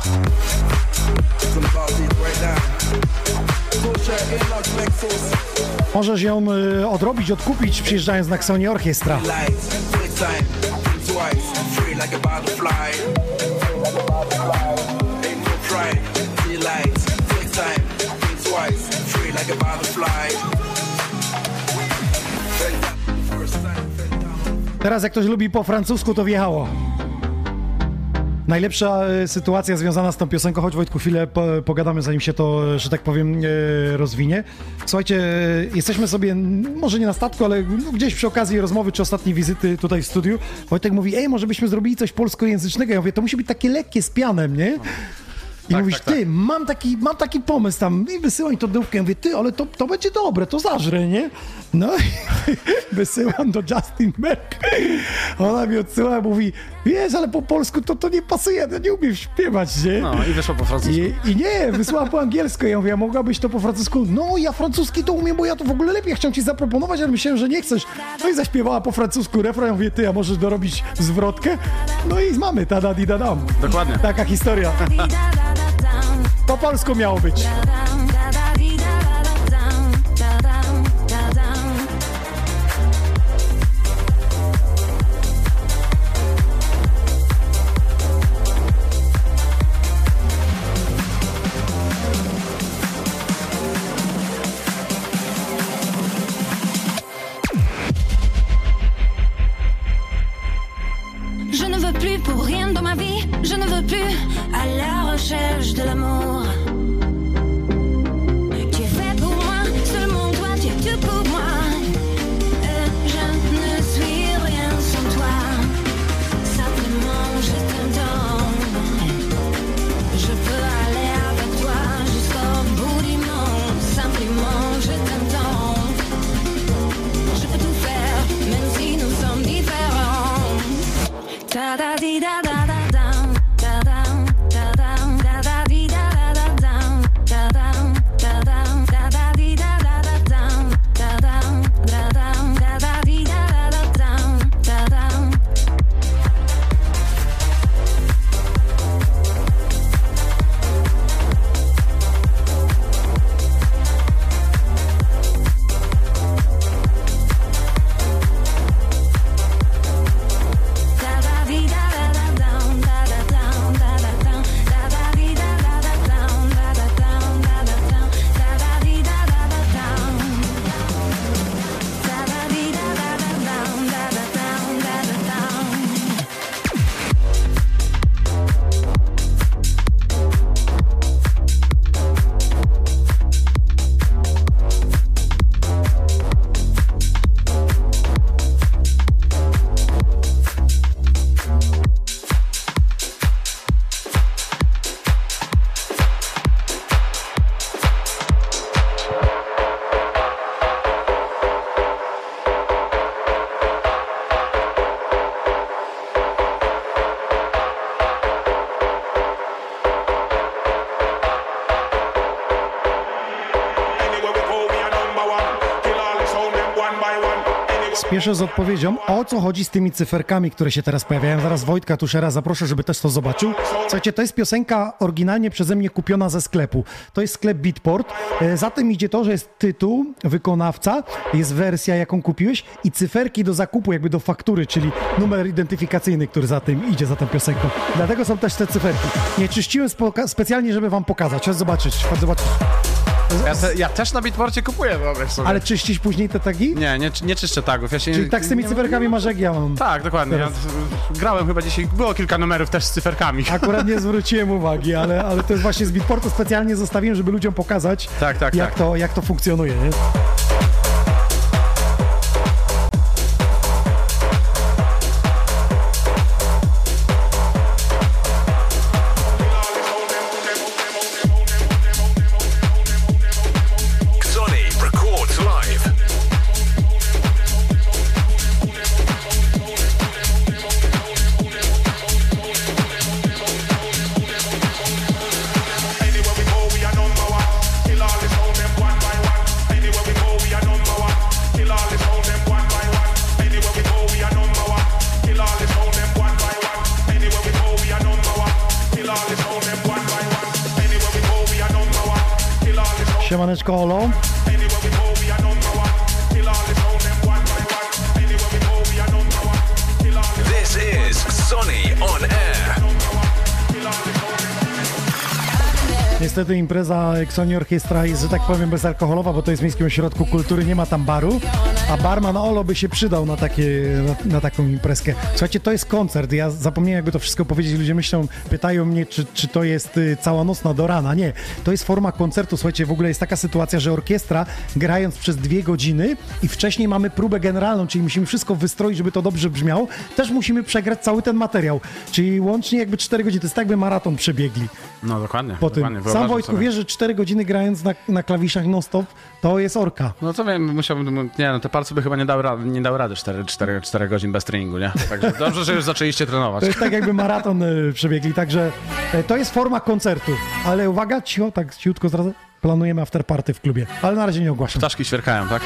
Możesz ją y, odrobić, odkupić przyjeżdżając na Xoni Orkiestra. Teraz jak ktoś lubi po francusku, to wjechało. Najlepsza e, sytuacja związana z tą piosenką, choć Wojtku chwilę po, pogadamy, zanim się to, e, że tak powiem, e, rozwinie. Słuchajcie, jesteśmy sobie, może nie na statku, ale no, gdzieś przy okazji rozmowy czy ostatniej wizyty tutaj w studiu, Wojtek mówi, ej, może byśmy zrobili coś polskojęzycznego. Ja mówię, to musi być takie lekkie z pianem, nie? I Tak, mówisz, tak, tak. ty, mam taki, mam taki pomysł tam i wysyłam to dówkę. Ja mówię, ty, ale to, to będzie dobre, to zażrę, nie? No i (laughs) wysyłam do Justin Berg. Ona mi odsyła, mówi, wiesz, ale po polsku to, to nie pasuje, to nie umiem śpiewać, nie? No i wyszło po francusku. I, I nie, wysłała po angielsku. Ja mówię, a mogłabyś to po francusku? No, ja francuski to umiem, bo ja to w ogóle lepiej chciałem ci zaproponować, ale myślałem, że nie chcesz. No i zaśpiewała po francusku refren. Ja mówię, ty, a możesz dorobić zwrotkę? No i mamy, tada di da dam. Dokładnie. Taka historia. (laughs) Po polsku miało. Je ne veux plus pour rien dans ma vie, je ne veux plus recherche de l'amour. Tu es fait pour moi, seulement toi, tu es tout pour moi. Euh, je ne suis rien sans toi. Simplement, je tant. Je peux aller avec toi jusqu'au bout du monde. Simplement, je tant. Je peux tout faire, même si nous sommes différents. Da da di Spieszę z odpowiedzią, o co chodzi z tymi cyferkami, które się teraz pojawiają. Zaraz Wojtka Tuszera zaproszę, żeby też to zobaczył. Słuchajcie, to jest piosenka oryginalnie przeze mnie kupiona ze sklepu. To jest sklep Beatport. E, Za tym idzie to, że jest tytuł, wykonawca, jest wersja, jaką kupiłeś i cyferki do zakupu, jakby do faktury, czyli numer identyfikacyjny, który za tym idzie, za tą piosenką. Dlatego są też te cyferki. Nie czyściłem specjalnie, żeby wam pokazać. Chodź zobaczyć, chodź zobaczyć. Ja, te, ja też na Beatporcie kupuję, wyobraź sobie. Ale czyścisz później te tagi? Nie, nie, nie czyszczę tagów. Ja się Czyli tak z tymi nie- cyferkami masz jak ja mam. Tak, dokładnie. Ja grałem chyba dzisiaj, było kilka numerów też z cyferkami. Akurat nie (laughs) zwróciłem uwagi, ale, ale to jest właśnie z Beatportu specjalnie zostawiłem, żeby ludziom pokazać, Tak, tak, jak, tak. To, jak to funkcjonuje. Nie? Impreza Exoni Orkiestra jest, że tak powiem, bezalkoholowa, bo to jest w Miejskim Ośrodku Kultury, nie ma tam baru, a barman Olo by się przydał na, takie, na, na taką imprezkę. Słuchajcie, to jest koncert, ja zapomniałem jakby to wszystko powiedzieć, ludzie myślą, pytają mnie, czy, czy to jest y, cała nocna do rana. Nie, to jest forma koncertu, słuchajcie, w ogóle jest taka sytuacja, że orkiestra grając przez dwie godziny i wcześniej mamy próbę generalną, czyli musimy wszystko wystroić, żeby to dobrze brzmiało, też musimy przegrać cały ten materiał, czyli łącznie jakby cztery godziny, to jest tak jakby maraton przebiegli No dokładnie. po tym. dokładnie. Sam Wojtku sobie. wiesz, że 4 godziny grając na, na klawiszach non-stop, to jest orka. No to wiem, musiałbym, nie no, te palce by chyba nie dały, rady, nie dały rady 4, 4, 4 godzin bez treningu, nie? Także dobrze, że już zaczęliście trenować. To jest tak jakby maraton y, przebiegli, także y, to jest forma koncertu. Ale uwaga, cicho, tak ciutko zdradzę, planujemy afterparty w klubie, ale na razie nie ogłaszam. Ptaszki świerkają, tak?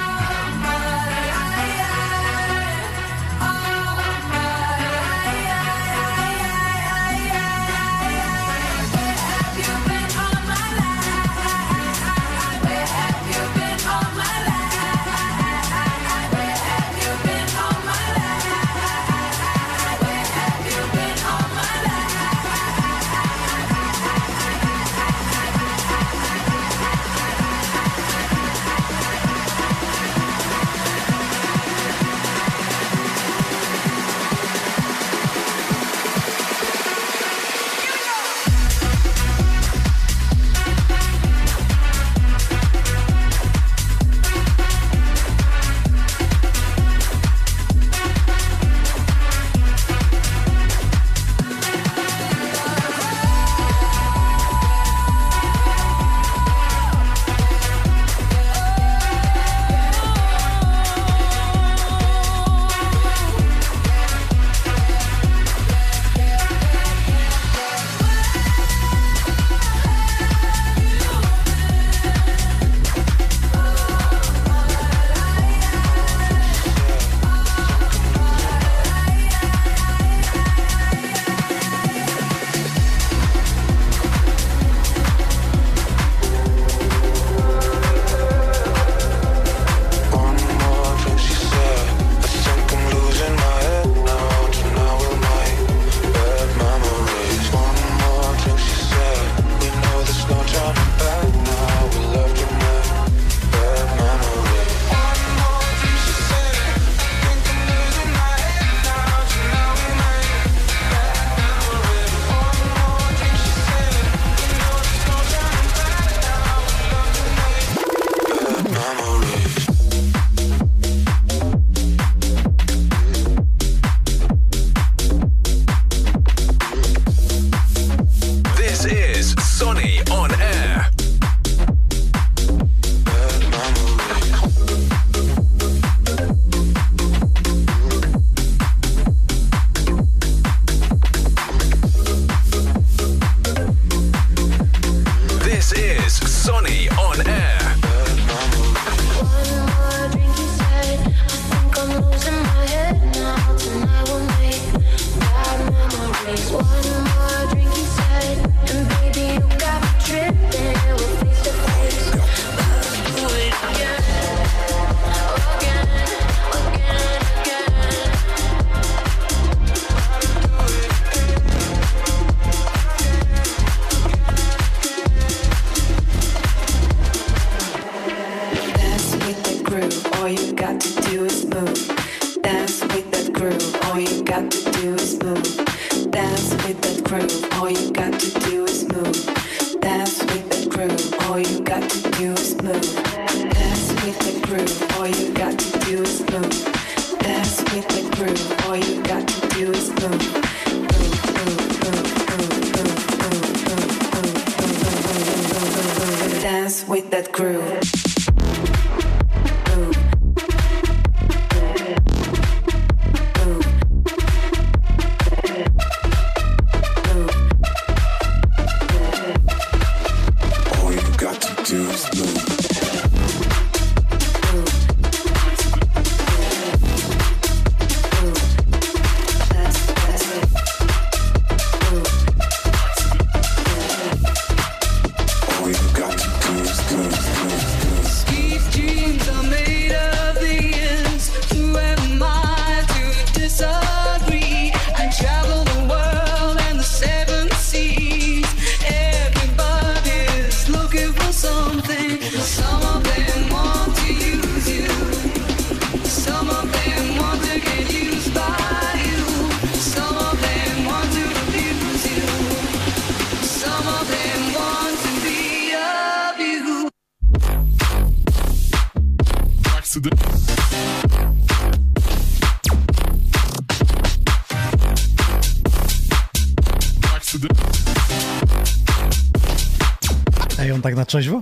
Trzeźwo?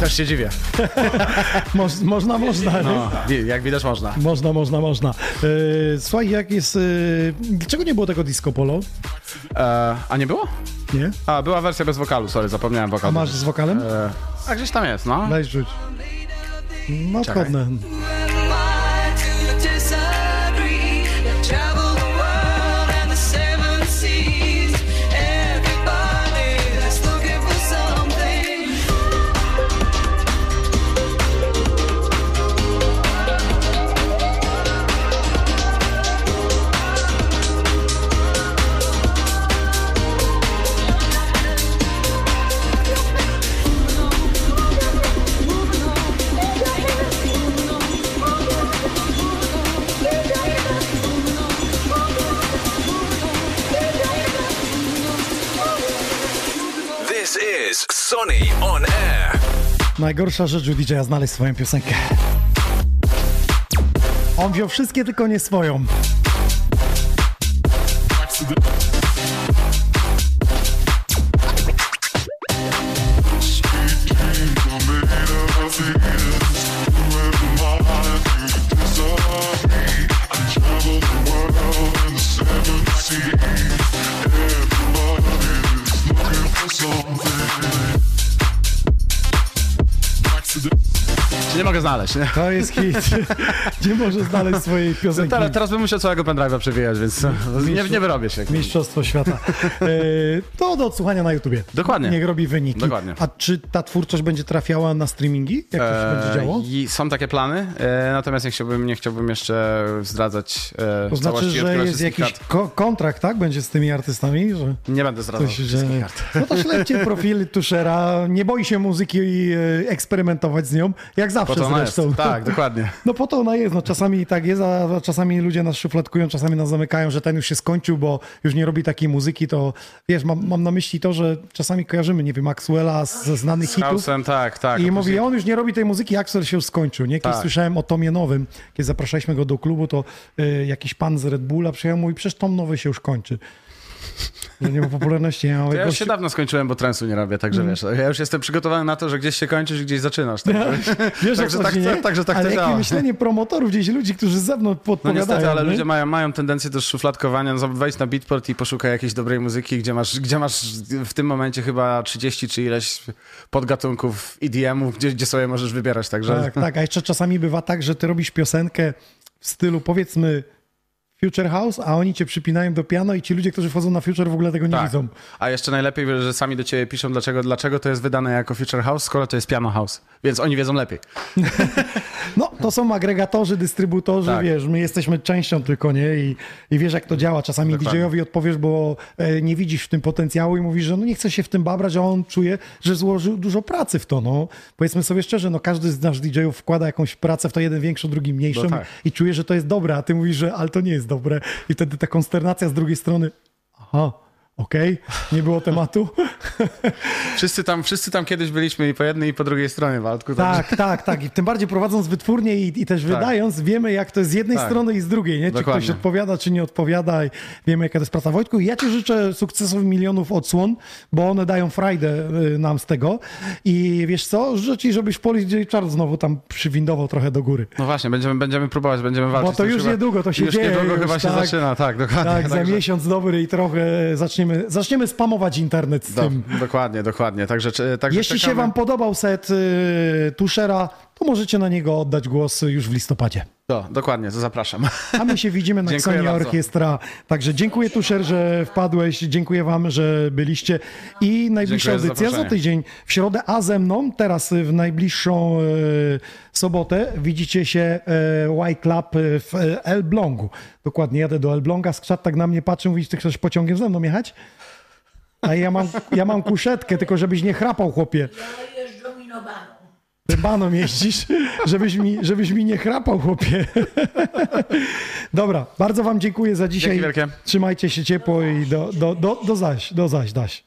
Też się dziwię. (laughs) Moż, można, można. No, jak widać można. Można, można, można. E, słuchaj, jak jest... E, dlaczego nie było tego disco polo? E, a nie było? Nie? A, była wersja bez wokalu, sorry, zapomniałem A wokalu. masz z wokalem? E, a gdzieś tam jest, no. Weź rzuć. No odchodne. Is Sonny on air. Najgorsza rzecz u DJ-a znaleźć swoją piosenkę. On wziął wszystkie, tylko nie swoją. Znaleźć, nie? To jest hit. (laughs) nie może znaleźć swojej piosenki. Teraz, teraz bym musiał całego pendrive'a przewijać, więc nie, nie wyrobię się. Mistrzostwo świata. E, to do odsłuchania na YouTubie. Dokładnie. Niech robi wyniki. Dokładnie. A czy ta twórczość będzie trafiała na streamingi? Jak to się będzie działo? I są takie plany, e, natomiast nie chciałbym, nie chciałbym jeszcze zdradzać e, To znaczy, że jest jakiś ko- kontrakt, tak? Będzie z tymi artystami? Że Nie będę zdradzał coś, że... kart. No to śledźcie profil Tuszera. Nie boi się muzyki i e, eksperymentować z nią. Jak zawsze Po to. Zresztą. Tak, dokładnie. (laughs) No po to ona jest. No, czasami tak jest, a czasami ludzie nas szufladkują, czasami nas zamykają, że ten już się skończył, bo już nie robi takiej muzyki. To wiesz, mam, mam na myśli to, że czasami kojarzymy, nie wiem, Maxwella ze znanych Z hitów. House'em, tak, tak. I mówi, on już nie robi tej muzyki, Axel się już skończył. Nie? Kiedyś Tak. słyszałem o Tomie Nowym, kiedy zapraszaliśmy go do klubu, to y, jakiś pan z Red Bulla przyjechał i mówi, przecież Tom Nowy się już kończy. Że nie ma popularności. Ja, To mówię, ja już się dawno skończyłem, bo trensu nie robię, także Mm. wiesz, ja już jestem przygotowany na to, że gdzieś się kończysz i gdzieś zaczynasz. Także, (laughs) Wiesz, (laughs) także tak, nie? tak, także tak Ale to jakie działa. myślenie promotorów, gdzieś ludzi, którzy z zewnątrz No podpowiadają. niestety, ale nie? ludzie mają, mają tendencję do szufladkowania. No, wejdź na Beatport i poszukaj jakiejś dobrej muzyki, gdzie masz, gdzie masz w tym momencie chyba 30 czy ileś podgatunków EDM-ów, gdzie, gdzie sobie możesz wybierać, także... Tak, tak. A jeszcze czasami bywa tak, że ty robisz piosenkę w stylu powiedzmy Future House, a oni cię przypinają do piano i ci ludzie, którzy wchodzą na Future w ogóle tego nie Tak. widzą. A jeszcze najlepiej, że sami do ciebie piszą, dlaczego, dlaczego to jest wydane jako Future House, skoro to jest Piano House. Więc oni wiedzą lepiej. (laughs) (laughs) No, to są agregatorzy, dystrybutorzy, Tak. wiesz, my jesteśmy częścią tylko, nie? I, i wiesz, jak to działa. Czasami. DJ-owi odpowiesz, bo e, nie widzisz w tym potencjału i mówisz, że no nie chce się w tym babrać, a on czuje, że złożył dużo pracy w to, no. Powiedzmy sobie szczerze, no każdy z nasz DJ-ów wkłada jakąś pracę w to, jeden większą, drugi mniejszą No tak. i czuje, że to jest dobre, a ty mówisz, że ale to nie jest dobre. I wtedy ta konsternacja z drugiej strony, aha, Okej? Nie było tematu? (laughs) Wszyscy tam, wszyscy tam kiedyś byliśmy i po jednej i po drugiej stronie, Waldku. Tak, tak, tak. I tym bardziej prowadząc wytwórnię i, i też wydając, wiemy jak to jest z jednej Tak. strony i z drugiej, nie? Czy Dokładnie. ktoś odpowiada, czy nie odpowiada i wiemy jaka to jest praca. Wojtku, ja ci życzę sukcesów milionów odsłon, bo one dają frajdę y, nam z tego i wiesz co, życzę ci, żebyś Polish J znowu tam przywindował trochę do góry. No właśnie, będziemy, będziemy próbować, będziemy walczyć. Bo to już chyba- niedługo to się już dzieje. niedługo już, chyba się tak. zaczyna, tak, dokładnie. Tak, za miesiąc dobry i trochę zaczniemy, zaczniemy spamować internet z Do, tym. dokładnie, dokładnie. Także, czy- także Jeśli się czekamy. wam podobał set y, Tuszera, to możecie na niego oddać głos już w listopadzie. Do, dokładnie, to zapraszam. A my się widzimy na (laughs) bardzo. Orkiestra. Także dziękuję Tuszer, że wpadłeś. Dziękuję wam, że byliście. I najbliższa Dziękuję za audycja za zaproszenie. tydzień w środę, a ze mną teraz w najbliższą e, sobotę widzicie się e, Y Club w e, Elblągu. Dokładnie, jadę do Elbląga. Skrzat tak na mnie patrzy, mówi, ty chcesz pociągiem ze mną jechać? A ja mam, ja mam kuszetkę, tylko żebyś nie chrapał, chłopie. Ty baną jeździsz, żebyś mi, żebyś mi nie chrapał, chłopie. Dobra, bardzo wam dziękuję za dzisiaj. Dzięki wielkie. Trzymajcie się ciepło i do, do, do, do zaś, do zaś, daś.